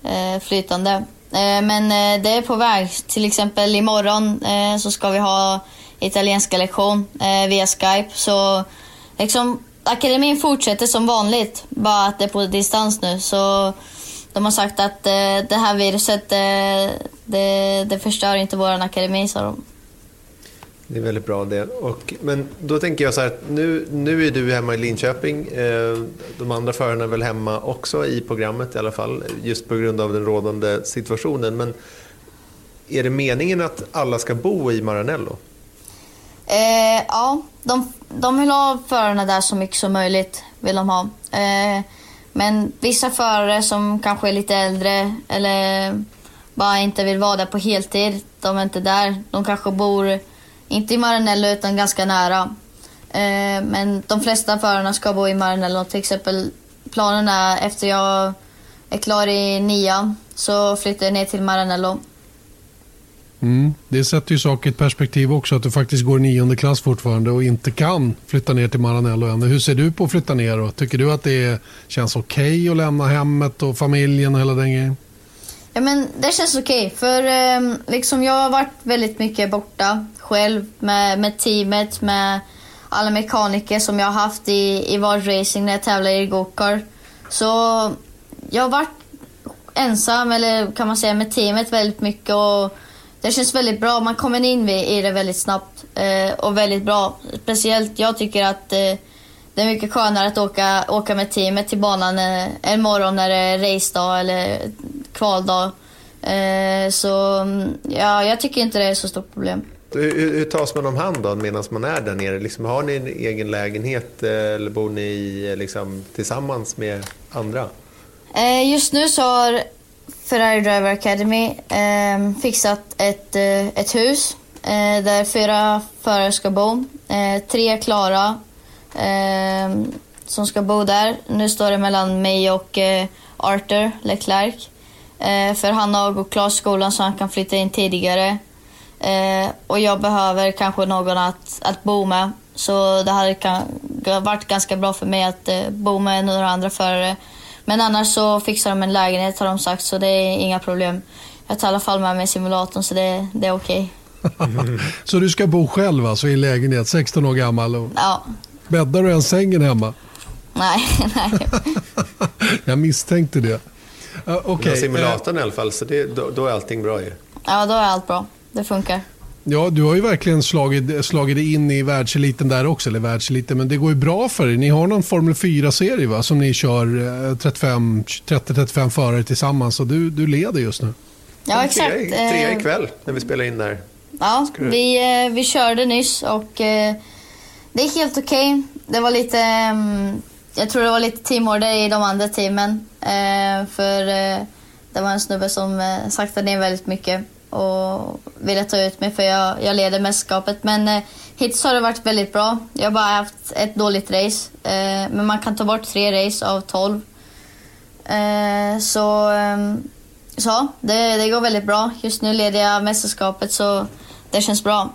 eh, flytande. Eh, men eh, det är på väg. Till exempel imorgon eh, så ska vi ha italienska lektion eh, via Skype. Så liksom, akademin fortsätter som vanligt, bara att det är på distans nu. Så de har sagt att eh, det här viruset, eh, det, det förstör inte vår akademi, sa de. Det är väldigt bra det. Och, men då tänker jag så här, nu, nu är du hemma i Linköping. Eh, de andra förarna är väl hemma också i programmet i alla fall, just på grund av den rådande situationen. Men är det meningen att alla ska bo i Maranello? Eh, ja, de, de vill ha förarna där så mycket som möjligt. vill de ha. Eh, men vissa förare som kanske är lite äldre eller bara inte vill vara där på heltid, de är inte där. De kanske bor, inte i Maranello, utan ganska nära. Eh, men de flesta förarna ska bo i Maranello. Till exempel planen är efter jag är klar i nian så flyttar jag ner till Maranello. Mm. Det sätter ju saker i ett perspektiv också att du faktiskt går nionde klass fortfarande och inte kan flytta ner till Maranello ännu. Hur ser du på att flytta ner? Då? Tycker du att det känns okej okay att lämna hemmet och familjen och hela den grejen? Ja, men det känns okej. Okay, för eh, liksom jag har varit väldigt mycket borta själv med, med teamet, med alla mekaniker som jag har haft i, i racing när jag tävlar i gokart. Så jag har varit ensam, eller kan man säga, med teamet väldigt mycket. och det känns väldigt bra. Man kommer in i det väldigt snabbt eh, och väldigt bra. Speciellt jag tycker att eh, det är mycket skönare att åka, åka med teamet till banan eh, en morgon när det är racedag eller kvaldag. Eh, så mm, ja, jag tycker inte det är så stort problem. Hur, hur tas man om hand då medan man är där nere? Liksom, har ni en egen lägenhet eh, eller bor ni eh, liksom, tillsammans med andra? Just nu så har Ferrari Driver Academy eh, fixat ett, eh, ett hus eh, där fyra förare ska bo. Eh, tre klara ehm, som ska bo där. Nu står det mellan mig och eh, Arthur Leclerc. Eh, för han har gått klart skolan så han kan flytta in tidigare. Eh, och jag behöver kanske någon att, att bo med. Så det hade kan, varit ganska bra för mig att eh, bo med några andra förare men annars så fixar de en lägenhet har de sagt så det är inga problem. Jag tar i alla fall med mig simulatorn så det, det är okej. Okay. så du ska bo själv alltså i en lägenhet, 16 år gammal? Och... Ja. Bäddar du ens sängen hemma? Nej, nej. Jag misstänkte det. Uh, okay. Du har simulatorn i alla fall, så det, då, då är allting bra ju. Ja, då är allt bra. Det funkar. Ja, du har ju verkligen slagit, slagit in i världseliten där också, eller världseliten, men det går ju bra för er. Ni har någon Formel 4-serie va, som ni kör 30-35 förare tillsammans och du, du leder just nu. Ja, exakt. Trea, ikväll när vi spelar in där. Ja, vi, eh, vi körde nyss och eh, det är helt okej. Okay. Det var lite, mm, jag tror det var lite teamorder i de andra teamen. Eh, för det var en snubbe som saktade ner väldigt mycket. Och ville ta ut mig för jag, jag leder mästerskapet. Men eh, hittills har det varit väldigt bra. Jag har bara haft ett dåligt race. Eh, men man kan ta bort tre race av tolv. Eh, så eh, så det, det går väldigt bra. Just nu leder jag mästerskapet så det känns bra.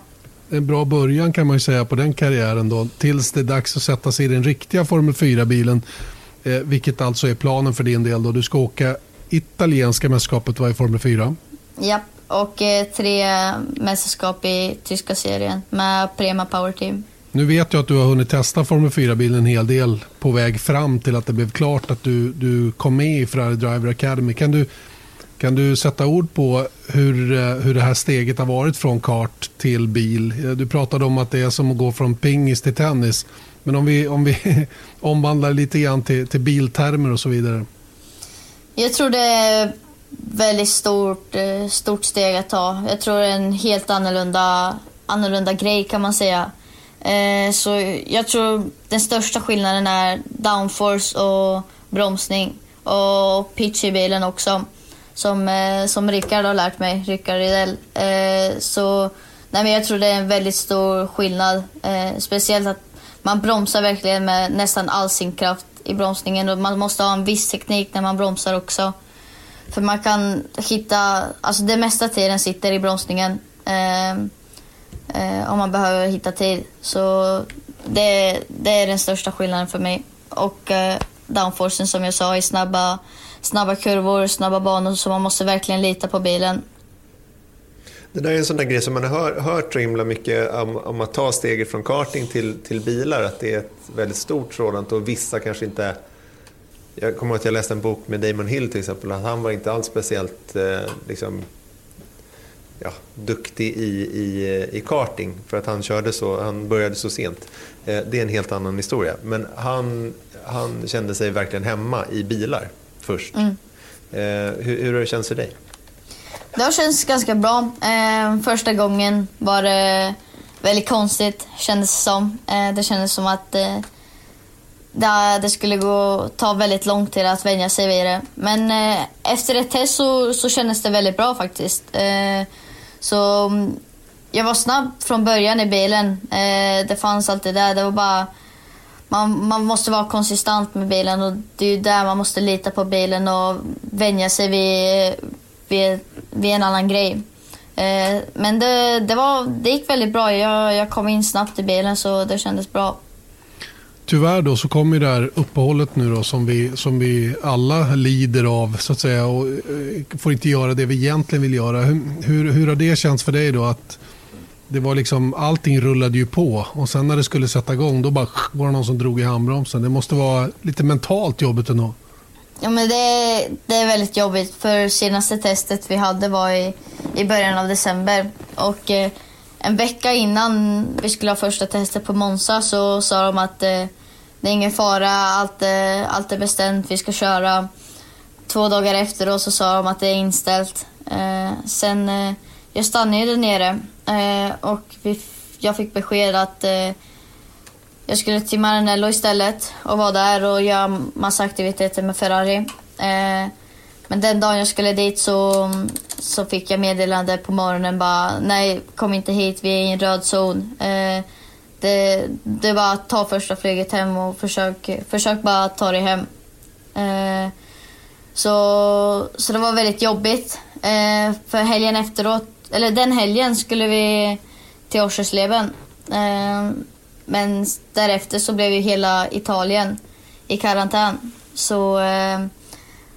En bra början kan man ju säga på den karriären då. Tills det är dags att sätta sig i den riktiga Formel 4-bilen. Eh, vilket alltså är planen för din del. Då. Du ska åka italienska mästerskapet i Formel 4. Japp, och eh, tre mästerskap i tyska serien med Prema Power Team. Nu vet jag att du har hunnit testa Formel 4-bilen en hel del på väg fram till att det blev klart att du, du kom med i Ferrari Driver Academy. Kan du, kan du sätta ord på hur, eh, hur det här steget har varit från kart till bil? Eh, du pratade om att det är som att gå från pingis till tennis. Men om vi, om vi omvandlar lite grann till, till biltermer och så vidare. Jag tror det väldigt stort, eh, stort steg att ta. Jag tror det är en helt annorlunda, annorlunda grej kan man säga. Eh, så jag tror den största skillnaden är downforce och bromsning. Och pitch i bilen också. Som, eh, som Rickard har lärt mig, Rickard Rydell. Så nej, men jag tror det är en väldigt stor skillnad. Speciellt att man bromsar verkligen med nästan all sin kraft i bromsningen och man måste ha en viss teknik när man bromsar också. För man kan hitta, alltså det mesta tiden sitter i bromsningen. Eh, eh, om man behöver hitta tid. Så det, det är den största skillnaden för mig. Och eh, downforcen som jag sa i snabba, snabba kurvor, snabba banor. Så man måste verkligen lita på bilen. Det där är en sån där grej som man har hör, hört så himla mycket om, om, att ta steget från karting till, till bilar. Att det är ett väldigt stort sådant och vissa kanske inte... Jag kommer ihåg att jag läste en bok med Damon Hill till exempel. Att han var inte alls speciellt eh, liksom, ja, duktig i, i, i karting. För att han, körde så, han började så sent. Eh, det är en helt annan historia. Men han, han kände sig verkligen hemma i bilar först. Mm. Eh, hur, hur har det känts för dig? Det har känts ganska bra. Eh, första gången var det väldigt konstigt, kändes det som. Eh, det kändes som att där det, skulle gå, ta väldigt lång tid att vänja sig vid det. Men eh, efter ett test så, så kändes det väldigt bra faktiskt. Eh, så mm, jag var snabb från början i bilen. Eh, det fanns alltid där. Det var bara... Man, man måste vara konsistent med bilen och det är ju där man måste lita på bilen och vänja sig vid, vid, vid en annan grej. Eh, men det, det, var, det gick väldigt bra. Jag, jag kom in snabbt i bilen så det kändes bra. Tyvärr då så kommer det här uppehållet nu då som vi, som vi alla lider av så att säga och eh, får inte göra det vi egentligen vill göra. Hur, hur, hur har det känts för dig då att det var liksom, allting rullade ju på och sen när det skulle sätta igång då bara var det någon som drog i handbromsen. Det måste vara lite mentalt jobbigt ändå. Ja, men det, det är väldigt jobbigt för senaste testet vi hade var i, i början av december. Och eh, en vecka innan vi skulle ha första testet på Monza så sa de att eh, det är ingen fara, allt, är, allt är bestämt, vi ska köra. Två dagar efter så sa de att det är inställt. Eh, sen, eh, jag stannade där nere eh, och vi, jag fick besked att eh, jag skulle till Maranello istället och vara där och göra massa aktiviteter med Ferrari. Eh, men den dagen jag skulle dit så, så fick jag meddelande på morgonen bara nej, kom inte hit, vi är i en röd zon. Eh, det, det, är bara att ta första flyget hem och försök, försök bara ta dig hem. Eh, så, så det var väldigt jobbigt. Eh, för helgen efteråt, eller den helgen skulle vi till Orsersleben. Eh, men därefter så blev ju hela Italien i karantän. Så, eh,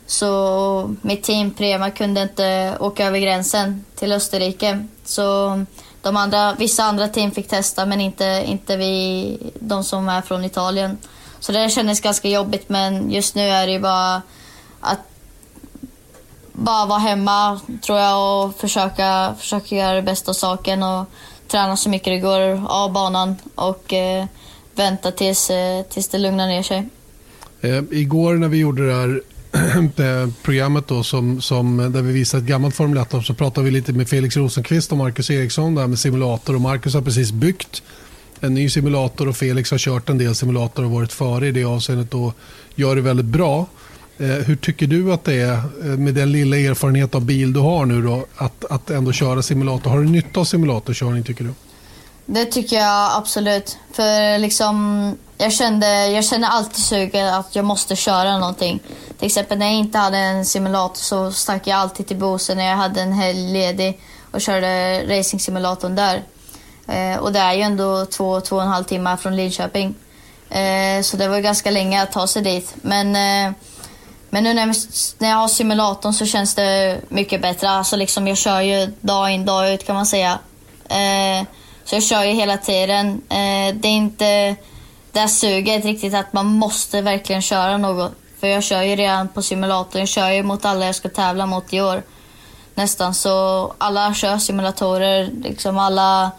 så mitt team Prema kunde inte åka över gränsen till Österrike. Så de andra, vissa andra team fick testa men inte, inte vi, de som är från Italien. Så det kändes ganska jobbigt men just nu är det ju bara att bara vara hemma tror jag och försöka, försöka göra det bästa av saken. Och träna så mycket det går av banan och eh, vänta tills, eh, tills det lugnar ner sig. Eh, igår när vi gjorde det här programmet då, som, som, där vi visar ett gammalt Formel 1 så pratade vi lite med Felix Rosenqvist och Marcus Eriksson där med simulator. Och Marcus har precis byggt en ny simulator och Felix har kört en del simulator och varit före i det avseendet och gör det väldigt bra. Eh, hur tycker du att det är eh, med den lilla erfarenhet av bil du har nu då, att, att ändå köra simulator? Har du nytta av simulatorkörning tycker du? Det tycker jag absolut. För liksom, jag, kände, jag kände alltid suget att jag måste köra någonting. Till exempel när jag inte hade en simulator så stack jag alltid till Bose när jag hade en helg ledig och körde racingsimulatorn där. Eh, och det är ju ändå två, två och en halv timme från Linköping. Eh, så det var ganska länge att ta sig dit. Men, eh, men nu när, när jag har simulatorn så känns det mycket bättre. Alltså liksom jag kör ju dag in dag ut kan man säga. Eh, så jag kör ju hela tiden. Eh, det är inte det här suget riktigt att man måste verkligen köra något. För jag kör ju redan på simulatorn. Jag kör ju mot alla jag ska tävla mot i år. Nästan. Så alla kör simulatorer. Liksom alla,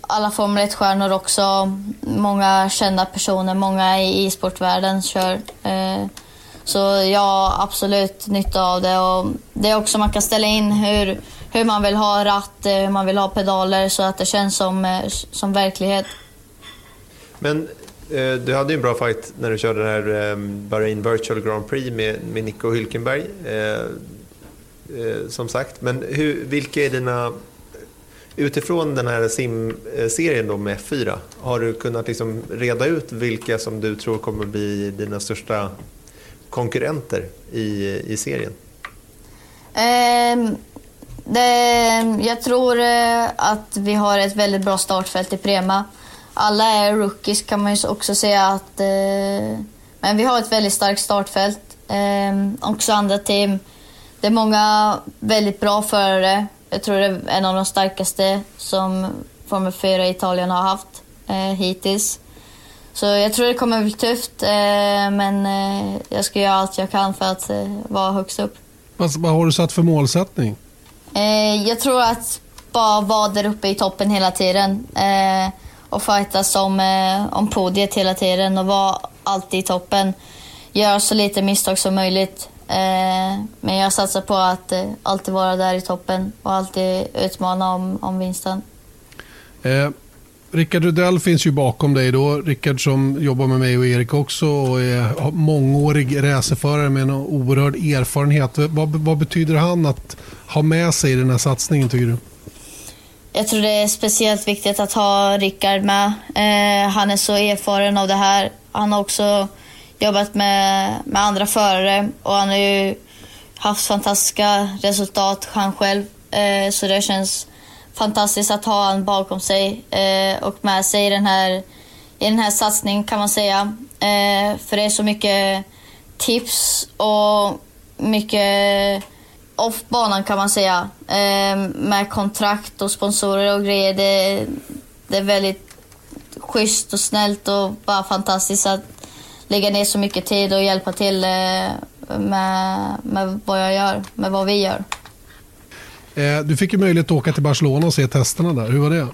alla Formel 1-stjärnor också. Många kända personer, många i e-sportvärlden kör. Eh, så jag har absolut nytta av det. Och det är också man kan ställa in hur hur man vill ha ratt, eh, hur man vill ha pedaler så att det känns som, eh, som verklighet. Men Eh, du hade ju en bra fight när du körde det här ehm, Bahrain Virtual Grand Prix med, med Nico Hülkenberg. Eh, eh, som sagt, men hur, vilka är dina... Utifrån den här simserien då med F4, har du kunnat liksom reda ut vilka som du tror kommer bli dina största konkurrenter i, i serien? Um det, jag tror eh, att vi har ett väldigt bra startfält i Prema. Alla är rookies kan man ju också säga att... Eh, men vi har ett väldigt starkt startfält. Eh, också andra team. Det är många väldigt bra förare. Jag tror det är en av de starkaste som Formel 4 i Italien har haft eh, hittills. Så jag tror det kommer bli tufft, eh, men eh, jag ska göra allt jag kan för att eh, vara högst upp. Alltså, vad har du satt för målsättning? Eh, jag tror att bara vara där uppe i toppen hela tiden eh, och fightas om, eh, om podiet hela tiden och vara alltid i toppen. Göra så lite misstag som möjligt. Eh, men jag satsar på att eh, alltid vara där i toppen och alltid utmana om, om vinsten. Eh, Rickard Rudell finns ju bakom dig då. Rickard som jobbar med mig och Erik också och är mångårig racerförare med en oerhörd erfarenhet. Vad, vad betyder han att ha med sig i den här satsningen tycker du? Jag tror det är speciellt viktigt att ha Rickard med. Eh, han är så erfaren av det här. Han har också jobbat med, med andra förare och han har ju haft fantastiska resultat han själv. Eh, så det känns fantastiskt att ha honom bakom sig eh, och med sig i den här, i den här satsningen kan man säga. Eh, för det är så mycket tips och mycket off banan kan man säga. Eh, med kontrakt och sponsorer och grejer. Det, det är väldigt schysst och snällt och bara fantastiskt att lägga ner så mycket tid och hjälpa till eh, med, med vad jag gör, med vad vi gör. Eh, du fick ju möjlighet att åka till Barcelona och se testerna där. Hur var det?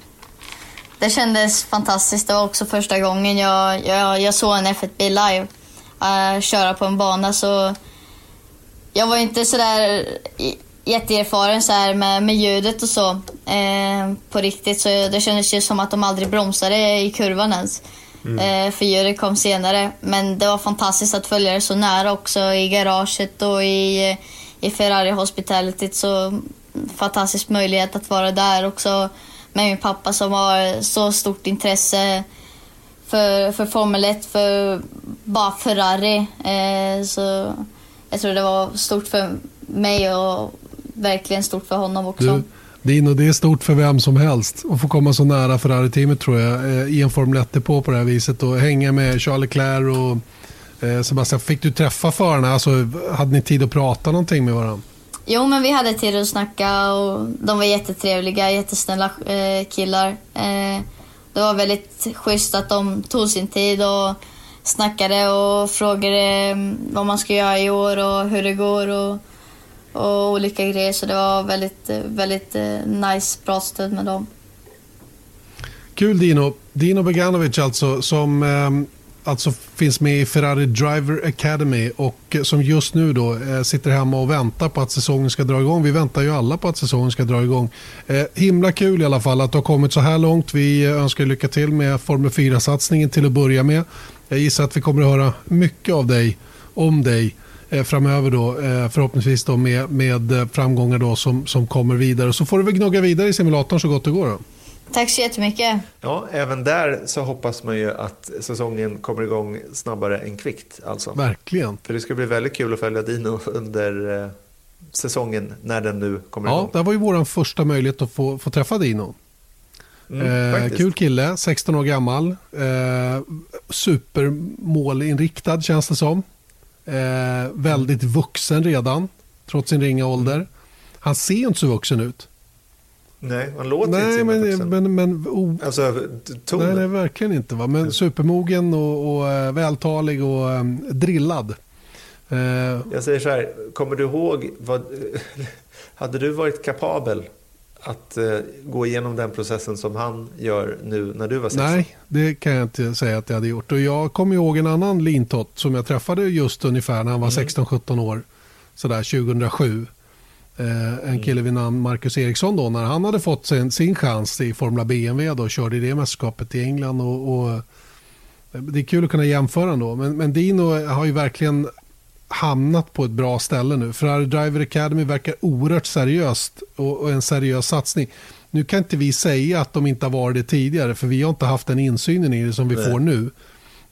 Det kändes fantastiskt. Det var också första gången jag, jag, jag såg en F1-bil live uh, köra på en bana. Så jag var inte sådär jätteerfaren så här med, med ljudet och så eh, på riktigt. Så det kändes ju som att de aldrig bromsade i kurvan ens. Mm. Eh, för ljudet kom senare. Men det var fantastiskt att följa det så nära också i garaget och i, i Ferrari Hospitality. Så fantastisk möjlighet att vara där också med min pappa som har så stort intresse för, för Formel 1, för bara Ferrari. Eh, så jag tror det var stort för mig och verkligen stort för honom också. Du, Dino, det är stort för vem som helst att få komma så nära Ferrari-teamet tror jag eh, i en Formel 1-depå på det här viset och hänga med Charles Leclerc och eh, Sebastian. Fick du träffa förarna? Alltså, hade ni tid att prata någonting med varandra? Jo, men vi hade tid att snacka och de var jättetrevliga, jättesnälla eh, killar. Det var väldigt schysst att de tog sin tid och snackade och frågade mm, vad man ska göra i år och hur det går och, och olika grejer. Så det var väldigt, väldigt eh, nice, nice pratstund med dem. Kul Dino. Dino Beganovic alltså som eh, alltså finns med i Ferrari Driver Academy och eh, som just nu då eh, sitter hemma och väntar på att säsongen ska dra igång. Vi väntar ju alla på att säsongen ska dra igång. Eh, himla kul i alla fall att du har kommit så här långt. Vi eh, önskar lycka till med Formel 4-satsningen till att börja med. Jag gissar att vi kommer att höra mycket av dig, om dig eh, framöver då, eh, förhoppningsvis då med, med framgångar då som, som kommer vidare. Så får du väl gnugga vidare i simulatorn så gott det går. Då. Tack så jättemycket. Ja, även där så hoppas man ju att säsongen kommer igång snabbare än kvickt. Alltså. Verkligen. För det ska bli väldigt kul att följa Dino under säsongen när den nu kommer ja, igång. Det var ju vår första möjlighet att få, få träffa Dino. Mm, eh, kul kille, 16 år gammal. Eh, supermålinriktad känns det som. Eh, väldigt vuxen redan, trots sin ringa ålder. Han ser inte så vuxen ut. Nej, han låter nej, inte men, vuxen. men, men, oh, alltså, tonen. Nej, nej, verkligen inte. Va? Men supermogen och, och uh, vältalig och um, drillad. Uh, Jag säger så här, kommer du ihåg, vad, hade du varit kapabel att uh, gå igenom den processen som han gör nu när du var 16? Nej, det kan jag inte säga att jag hade gjort. Och jag kommer ihåg en annan lintott som jag träffade just ungefär när han var mm. 16-17 år. Sådär 2007. Eh, en mm. kille vid namn Marcus Eriksson då, när han hade fått sin, sin chans i Formula BMW då, körde i det mästerskapet i England. Och, och, det är kul att kunna jämföra då. Men, men Dino har ju verkligen hamnat på ett bra ställe nu. Ferrari Driver Academy verkar oerhört seriöst och, och, en seriös satsning. Nu kan inte vi säga att de inte har varit det tidigare för vi har inte haft den insynen i det som vi Nej. får nu.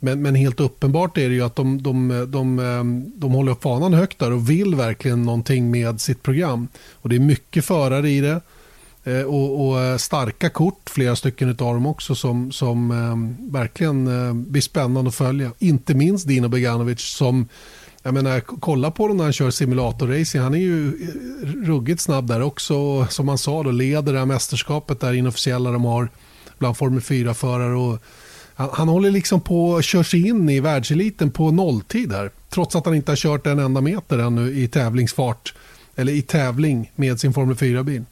Men, men, helt uppenbart är det ju att de, de, de, de håller upp fanan högt där och vill verkligen någonting med sitt program. Och Det är mycket förare i det eh, och, och starka kort, flera stycken av dem också som, som eh, verkligen eh, blir spännande att följa. Inte minst Dino Beganovic som jag menar, kolla på honom när han kör simulatorracing. Han är ju eh, ruggigt snabb där också. Som han sa, då leder det här mästerskapet där inofficiella de har bland Formel 4-förare. Han, han, håller liksom på att köra sig in i världseliten på nolltid här. Trots att han inte har kört en enda meter ännu i tävlingsfart. Eller i tävling med sin Formel 4-bil.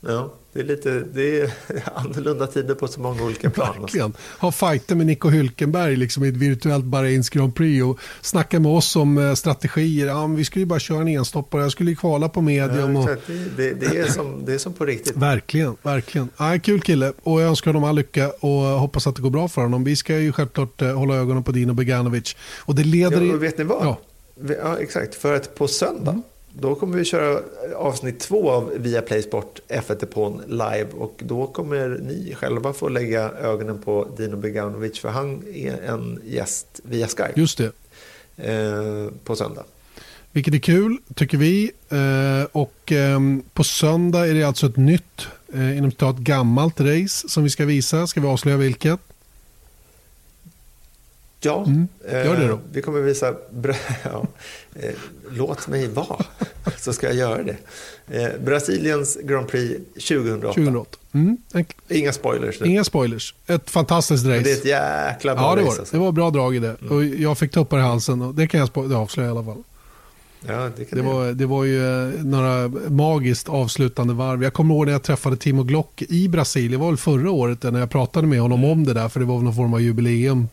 Ja. Det är, lite, det är annorlunda tider på så många olika plan. Verkligen. Ha fighter med Nico Hülkenberg liksom i ett virtuellt Bahrains Grand Prix och snacka med oss om eh, strategier. Ja, vi skulle ju bara köra en enstoppare, jag skulle ju kvala på medium. Ja, och... det, det, är som, det är som på riktigt. Verkligen, verkligen. Ja, kul kille och jag önskar honom all lycka och hoppas att det går bra för honom. Vi ska ju självklart eh, hålla ögonen på Dino Beganovic. Och det leder... Ja, vet ni vad? Ja. ja. exakt, för att på söndag mm då kommer vi köra avsnitt två av Viaplay Sport F1 Depån live och då kommer ni själva få lägga ögonen på Dino Beganovic för han är en gäst via Skype. Just det. Eh, på söndag. Vilket är kul tycker vi. Eh, och eh, på söndag är det alltså ett nytt, eh, inom ett gammalt race som vi ska visa. Ska vi avslöja vilket? Ja, mm. Gör det då. Eh, vi kommer visa... Ja, eh, låt mig vara, så ska jag göra det. Eh, Brasiliens Grand Prix 2008. 2008. Mm. Inga spoilers. Inga spoilers. Ett fantastiskt race. Men det är ett jäkla bra ja, det var race. Alltså. Det var bra drag i det. Mm. Och jag fick tuppar i halsen. Och det kan jag avslöja i alla fall. Ja, det, det, var, det var ju några magiskt avslutande varv. Jag kommer ihåg när jag träffade Timo Glock i Brasilien. Det var väl förra året när jag pratade med honom om det där. För det var någon form av jubileum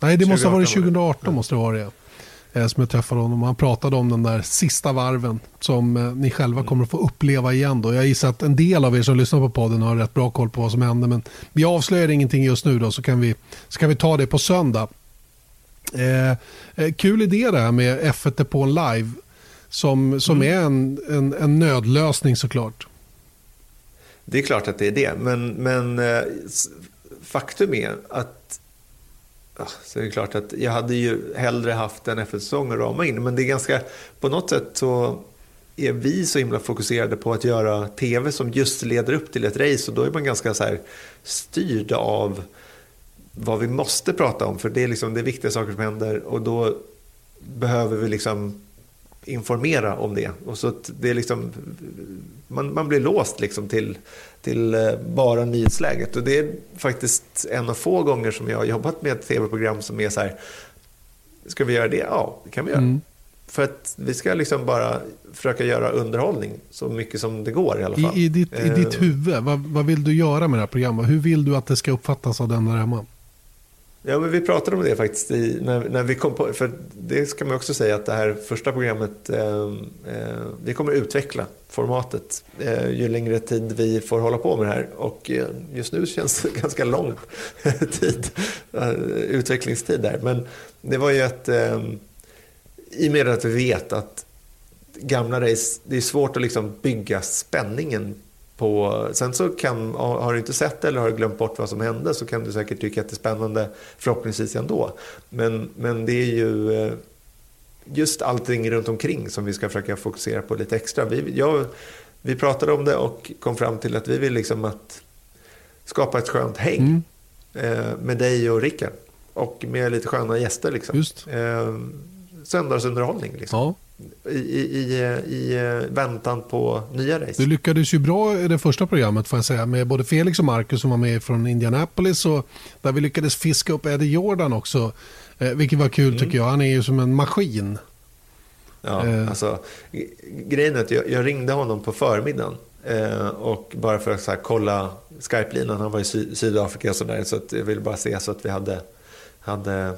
Nej, det måste ha varit 2018. Måste det vara det. Eh, som jag träffade honom. Han pratade om den där sista varven som eh, ni själva mm. kommer att få uppleva igen. Då. Jag gissar att en del av er som lyssnar på podden har rätt bra koll på vad som hände. Men vi avslöjar ingenting just nu då, så kan vi, så kan vi ta det på söndag. Eh, eh kul idé det här med F1 på live. Som, som mm. är en, en, en nödlösning såklart. Det är klart att det är det. Men, men faktum är att Ja, Alltså, så det är klart att jag hade ju hellre haft en FN-säsong att rama in. Men det är ganska, på något sätt så är vi så himla fokuserade på att göra tv som just leder upp till ett race. Och då är man ganska så här styrd av vad vi måste prata om. För det är, liksom, det är viktiga saker som händer. Och då behöver vi liksom informera om det. Och så det är liksom, man, man blir låst liksom till, till eh, bara nyhetsläget. Och det är faktiskt en av få gånger som jag har jobbat med ett tv-program som är så här, ska vi göra det? Ja, det kan vi göra. Mm. För att vi ska liksom bara försöka göra underhållning så mycket som det går i alla fall. I, i, ditt, i ditt eh. huvud, vad, vad vill du göra med det här programmet? Hur vill du att det ska uppfattas av den där hemma? Ja, men vi pratade om det faktiskt i, när, när vi kom på, för det ska man också säga att det här första programmet, eh, eh, vi kommer utveckla formatet eh, ju längre tid vi får hålla på med det här och eh, just nu känns det ganska lång tid, eh, utvecklingstid där. Men det var ju att eh, i och med att vi vet att gamla race, det är svårt att liksom bygga spänningen på... Sen så kan, har du inte sett eller har du glömt bort vad som hände så kan du säkert tycka att det är spännande förhoppningsvis ändå. Men, men det är ju eh, just allting runt omkring som vi ska försöka fokusera på lite extra. Vi, jag, vi pratade om det och kom fram till att vi vill liksom att skapa ett skönt häng mm. eh, med dig och Rickard. Och med lite sköna gäster. Liksom. Just. Eh, söndagsunderhållning. Liksom. Ja. I, i, i, eh, väntan på nya race. Du lyckades ju bra i det första programmet får jag säga med både Felix och Marcus som var med från Indianapolis och där vi lyckades fiska upp Eddie Jordan också. Eh, vilket var kul mm. tycker jag. Han är ju som en maskin. Ja, eh. alltså, grejen är att jag, jag ringde honom på förmiddagen eh, och bara för att så här, kolla Skype-linan. Han var i Sy Sydafrika och sådär så att jag ville bara se så att vi hade, hade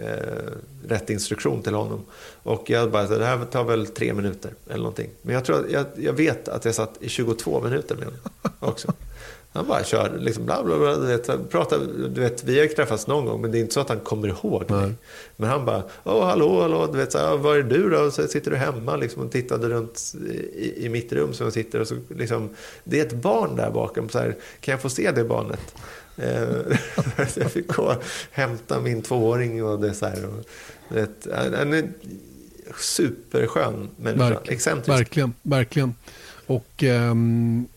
eh, rätt instruktion till honom. Och jag bara, det här tar väl tre minuter eller någonting. Men jag, tror, jag, jag vet att jag satt i 22 minuter med honom också. Han bara kör, liksom bla bla bla. Du vet, pratar, du vet, vi har ju träffats någon gång, men det är inte så att han kommer ihåg Nej. mig. Men han bara, åh hallå, hallå, du vet, så här, var är du då? Så sitter du hemma liksom, och tittade runt i, i mitt rum som jag sitter. Och så, liksom, det är ett barn där bakom. Så här, kan jag få se det barnet? Eh, jag fick gå och hämta min tvååring och det så här. Och, vet, han är superskön människa. Verkligen, Excentrisk. Verkligen, verkligen. Och um,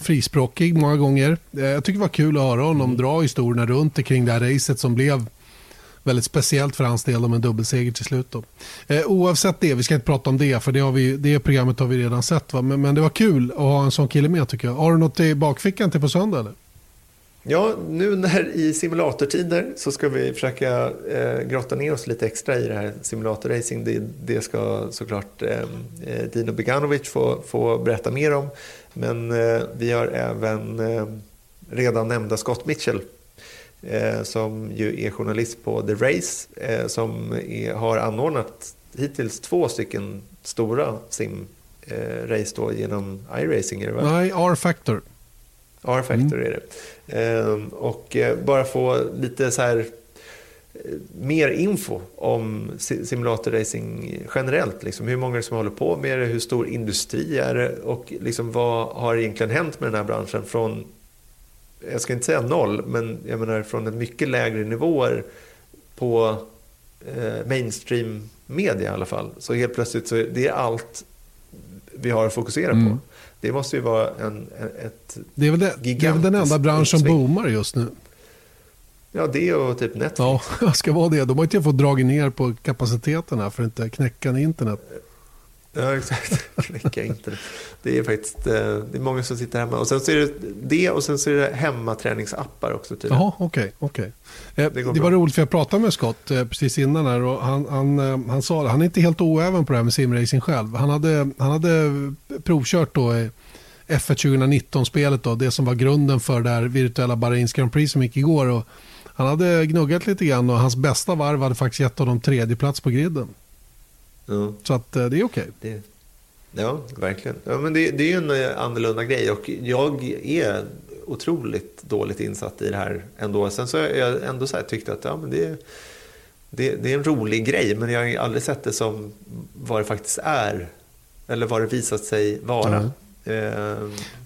frispråkig många gånger. Eh, jag tycker det var kul att höra honom mm. dra historierna runt kring det här racet som blev väldigt speciellt för hans del om en dubbelseger till slut. Då. Eh, oavsett det, vi ska inte prata om det för det, har vi, det programmet har vi redan sett. Va? Men, men det var kul att ha en sån kille med tycker jag. Har du något i bakfickan till på söndag eller? Ja, nu när i simulatortider så ska vi försöka eh, grotta ner oss lite extra i det här simulatorracing. Det, det ska såklart eh, eh, Dino Beganovic få, få berätta mer om. Men eh, vi har även eh, redan nämnda Scott Mitchell eh, som ju är journalist på The Race eh, som är, har anordnat hittills två stycken stora simrace genom iRacing. Nej, R-Factor. R-Factor mm. är det. Ehm, och eh, bara få lite så här eh, mer info om simulatorracing generellt. Liksom hur många som håller på med det, hur stor industri är det och liksom vad har egentligen hänt med den här branschen från, jag ska inte säga noll, men jag menar från en mycket lägre nivåer på eh, mainstream media i alla fall. Så helt plötsligt så är det allt vi har att fokusera mm. på. Det måste ju vara en, ett det är väl det, Det är väl den enda branschen som boomar just nu. Ja, det och typ Netflix. Ja, ska vara det. De har inte fått dragit ner på kapaciteterna för att inte knäcka internet. Ja, exakt. Knäcka internet. Det är faktiskt eh, det är många som sitter hemma. Och sen så är det det och sen så är det hemmaträningsappar också. Tydligen. Jaha, okej. Okay, okay. Eh, det, det var roligt för jag pratade med Scott eh, precis innan här och han, han, han sa. Han är inte helt oäven på det här med simracing själv. Han hade, han hade provkört då F1 2019-spelet då, det som var grunden för det här virtuella Bahrains Grand Prix som gick igår. Och han hade gnuggat lite grann och hans bästa varv hade faktiskt gett honom tredje plats på griden. Ja. Så att det är okej. Okay. Ja, verkligen. Ja, men det, det är en annorlunda grej och jag är otroligt dåligt insatt i det här ändå. Sen så har jag ändå så tyckt att ja, men det, det, det, är en rolig grej men jag har aldrig sett det som vad det faktiskt är. Eller vad det visat sig vara. Eh,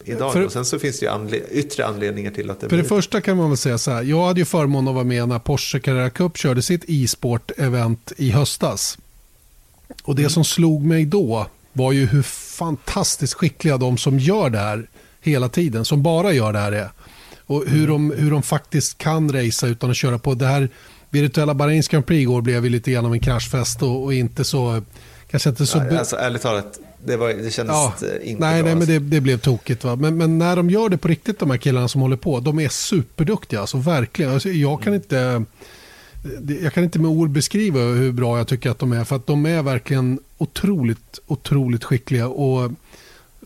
idag. För, och sen så finns det ju anle yttre anledningar till att det För blir... det första kan man väl säga så här. Jag hade ju förmånen att vara med när Porsche Carrera Cup körde sitt e-sport-event i höstas. Och det som slog mig då var ju hur fantastiskt skickliga de som gör det här hela tiden, som bara gör det här är. Och hur, de, hur de faktiskt kan racea utan att köra på. Det här virtuella Bahrains Grand Prix igår blev ju lite grann av en kraschfest och, och inte så... Kanske inte så... Ja, alltså, ärligt talat, det, var, det kändes ja, inte nej, bra. Nej, men det, det, blev tokigt. Va? Men, men, när de gör det på riktigt, de här killarna som håller på, de är superduktiga. Alltså, verkligen. Alltså, jag kan mm. inte jag kan inte med ord beskriva hur bra jag tycker att de är. För att de är verkligen otroligt, otroligt skickliga. Och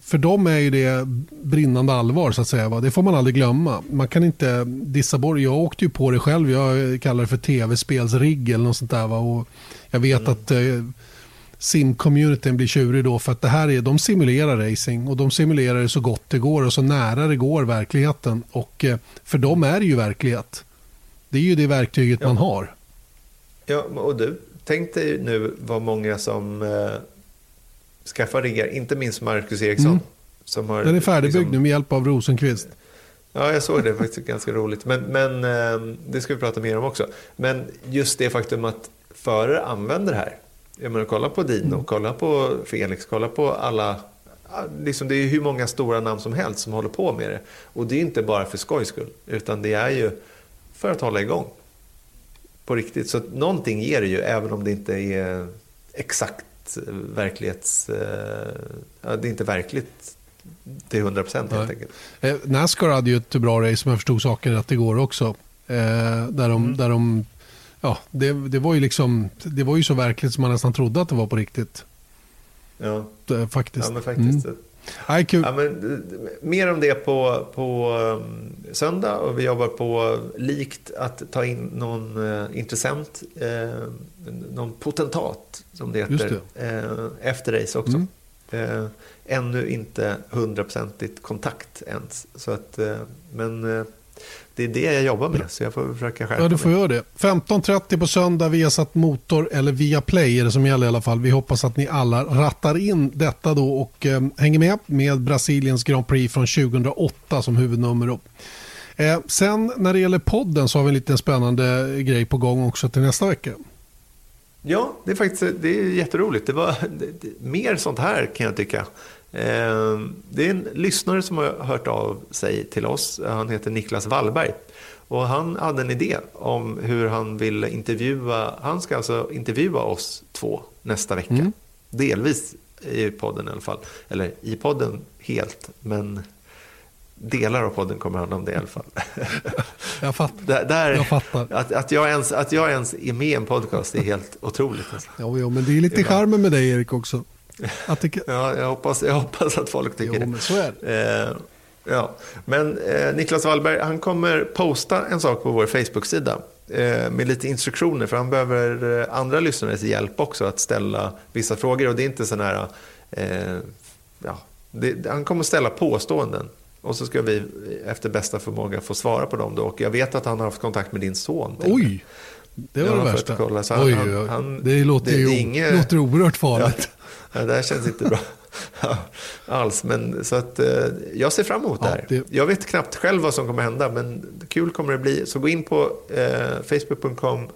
för dem är ju det brinnande allvar så att säga. Va? Det får man aldrig glömma. Man kan inte dissa bort. Jag åkte ju på det själv. Jag kallar det för tv-spelsrigg eller något sånt där. Va? Och jag vet mm. att eh, sim-communityn blir tjurig då för att det här är, de simulerar racing och de simulerar det så gott det går och så nära det går verkligheten. Och eh, för dem är det ju verklighet. Det är ju det verktyget ja. man har. Ja, och du, tänk dig nu vad många som eh, skaffar riggar, inte minst Marcus Eriksson. Mm. Som har, Den är färdigbyggd liksom- nu med hjälp av Rosenqvist. Ja, jag såg det. faktiskt ganska roligt. Men, men eh, det ska vi prata mer om också. Men just det faktum att förare använder det här. Jag menar, kolla på Dino, Mm. kolla på Felix, kolla på alla. ja, Liksom, det är ju hur många stora namn som helst som håller på med det. Och det är inte bara för skojs skull. Utan det är ju för att hålla igång. På riktigt. Så att någonting ger det ju, även om det inte är exakt verklighets... eh, Ja, det är inte verkligt till 100 procent helt enkelt. Eh, Nascar hade ju ett bra race om jag förstod saken rätt igår också. Eh, där de, Mm. där de ja, det, det var ju liksom, det var ju så verkligt som man nästan trodde att det var på riktigt. Ja, Eh, faktiskt. ja men faktiskt. Mm. Nej, kul. Ja, men, mer om det på, på um, söndag och vi jobbar på likt att ta in någon eh, intressent, eh, någon potentat som det heter, eh, efter race också. Mm. Eh, ännu inte hundraprocentigt kontakt ens. Så att, eh, men eh, det är det jag jobbar med så jag får försöka skärpa Ja, du får mig. göra det. 15.30 på söndag via satt motor eller via play är det som gäller i alla fall. Vi hoppas att ni alla rattar in detta då och eh, hänger med med Brasiliens Grand Prix från 2008 som huvudnummer. Eh, sen när det gäller podden så har vi en liten spännande grej på gång också till nästa vecka. Ja, det är faktiskt det är jätteroligt. Det var det, det, mer sånt här kan jag tycka. Eh, det är en lyssnare som har hört av sig till oss. Han heter Niklas Wallberg. Och han hade en idé om hur han vill intervjua, han ska alltså intervjua oss två nästa vecka. Mm. Delvis i podden i alla fall. Eller i podden helt, men delar av podden kommer handla om det i alla fall. Jag fattar. där, där, Jag fattar. Att, att, jag ens, att jag ens är med i en podcast är helt otroligt. Alltså. Ja, ja, men det är lite charmen med dig Erik också. Att det, Ja, jag hoppas, jag hoppas att folk tycker jo, det. men så är det. Eh, ja. Men eh, Niklas Wallberg han kommer posta en sak på vår Facebook-sida eh, med lite instruktioner för han behöver eh, andra lyssnares hjälp också att ställa vissa frågor och det är inte sån här eh, ja, det, han kommer ställa påståenden och så ska vi efter bästa förmåga få svara på dem då och jag vet att han har haft kontakt med din son. Oj, det var Ja, det värsta. kolla, han- oj, oj, oj. han- det låter det- ju det är inget- låter oerhört farligt. Ja, det här känns inte bra alls. Men, så att, eh, jag ser fram emot det här. det- Jag vet knappt själv vad som kommer hända, men kul kommer det bli. Så gå in på eh, facebook.com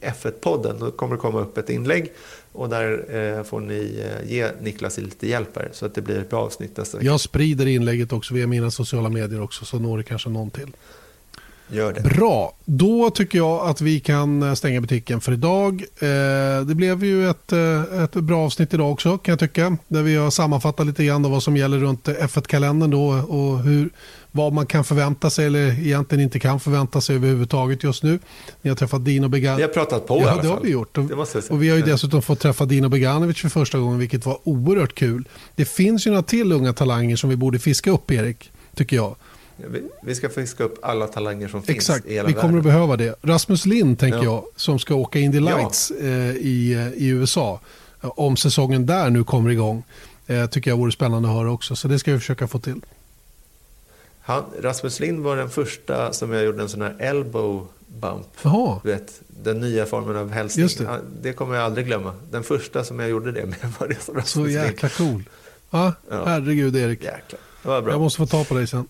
F1-podden. Då kommer det komma upp ett inlägg. Och där eh, får ni eh, ge Niklas lite hjälp här, så att det blir ett bra avsnitt nästa vecka. Jag sprider inlägget också via mina sociala medier också så når det kanske någon till. Gör det. Bra, då tycker jag att vi kan eh, stänga butiken för idag. Eh, det blev ju ett, eh, ett bra avsnitt idag också kan jag tycka. Där vi har sammanfattat lite grann vad som gäller runt eh, F1-kalendern då och hur, vad man kan förvänta sig eller egentligen inte kan förvänta sig överhuvudtaget just nu. Ni har träffat Dino Began. Vi har pratat på i Ja, alla det har fall. vi gjort. Och, och vi har ju dessutom fått träffa Dino Beganovic för första gången, vilket var oerhört kul. Det finns ju några till unga talanger som vi borde fiska upp, Erik, tycker jag. Vi, vi ska fiska upp alla talanger som finns Exakt, i hela vi kommer världen. att behöva det. Rasmus Lind, tänker Ja. jag, som ska åka Indy Ja. Lights eh, i, eh, i USA. Eh, Om säsongen där nu kommer igång. Eh, tycker jag vore spännande att höra också. Så det ska vi försöka få till. Han, Rasmus Lind var den första som jag gjorde en sån här elbow bump. Jaha, Du vet, den nya formen av hälsning. Det. Ja, det kommer jag aldrig glömma. Den första som jag gjorde det med var det som Rasmus så Lind. jäkla cool. Ja, Ja. herregud Erik. Jäklar. Det var bra. Jag måste få ta på dig sen.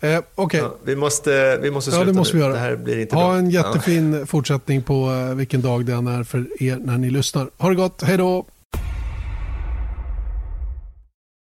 Eh, Okej, ja, vi, måste, vi måste Ja, sluta det måste nu. vi göra. Det här blir inte ha bra. en Ja. jättefin fortsättning på eh, vilken dag det än är för er när ni lyssnar. Ha det gott, hej då!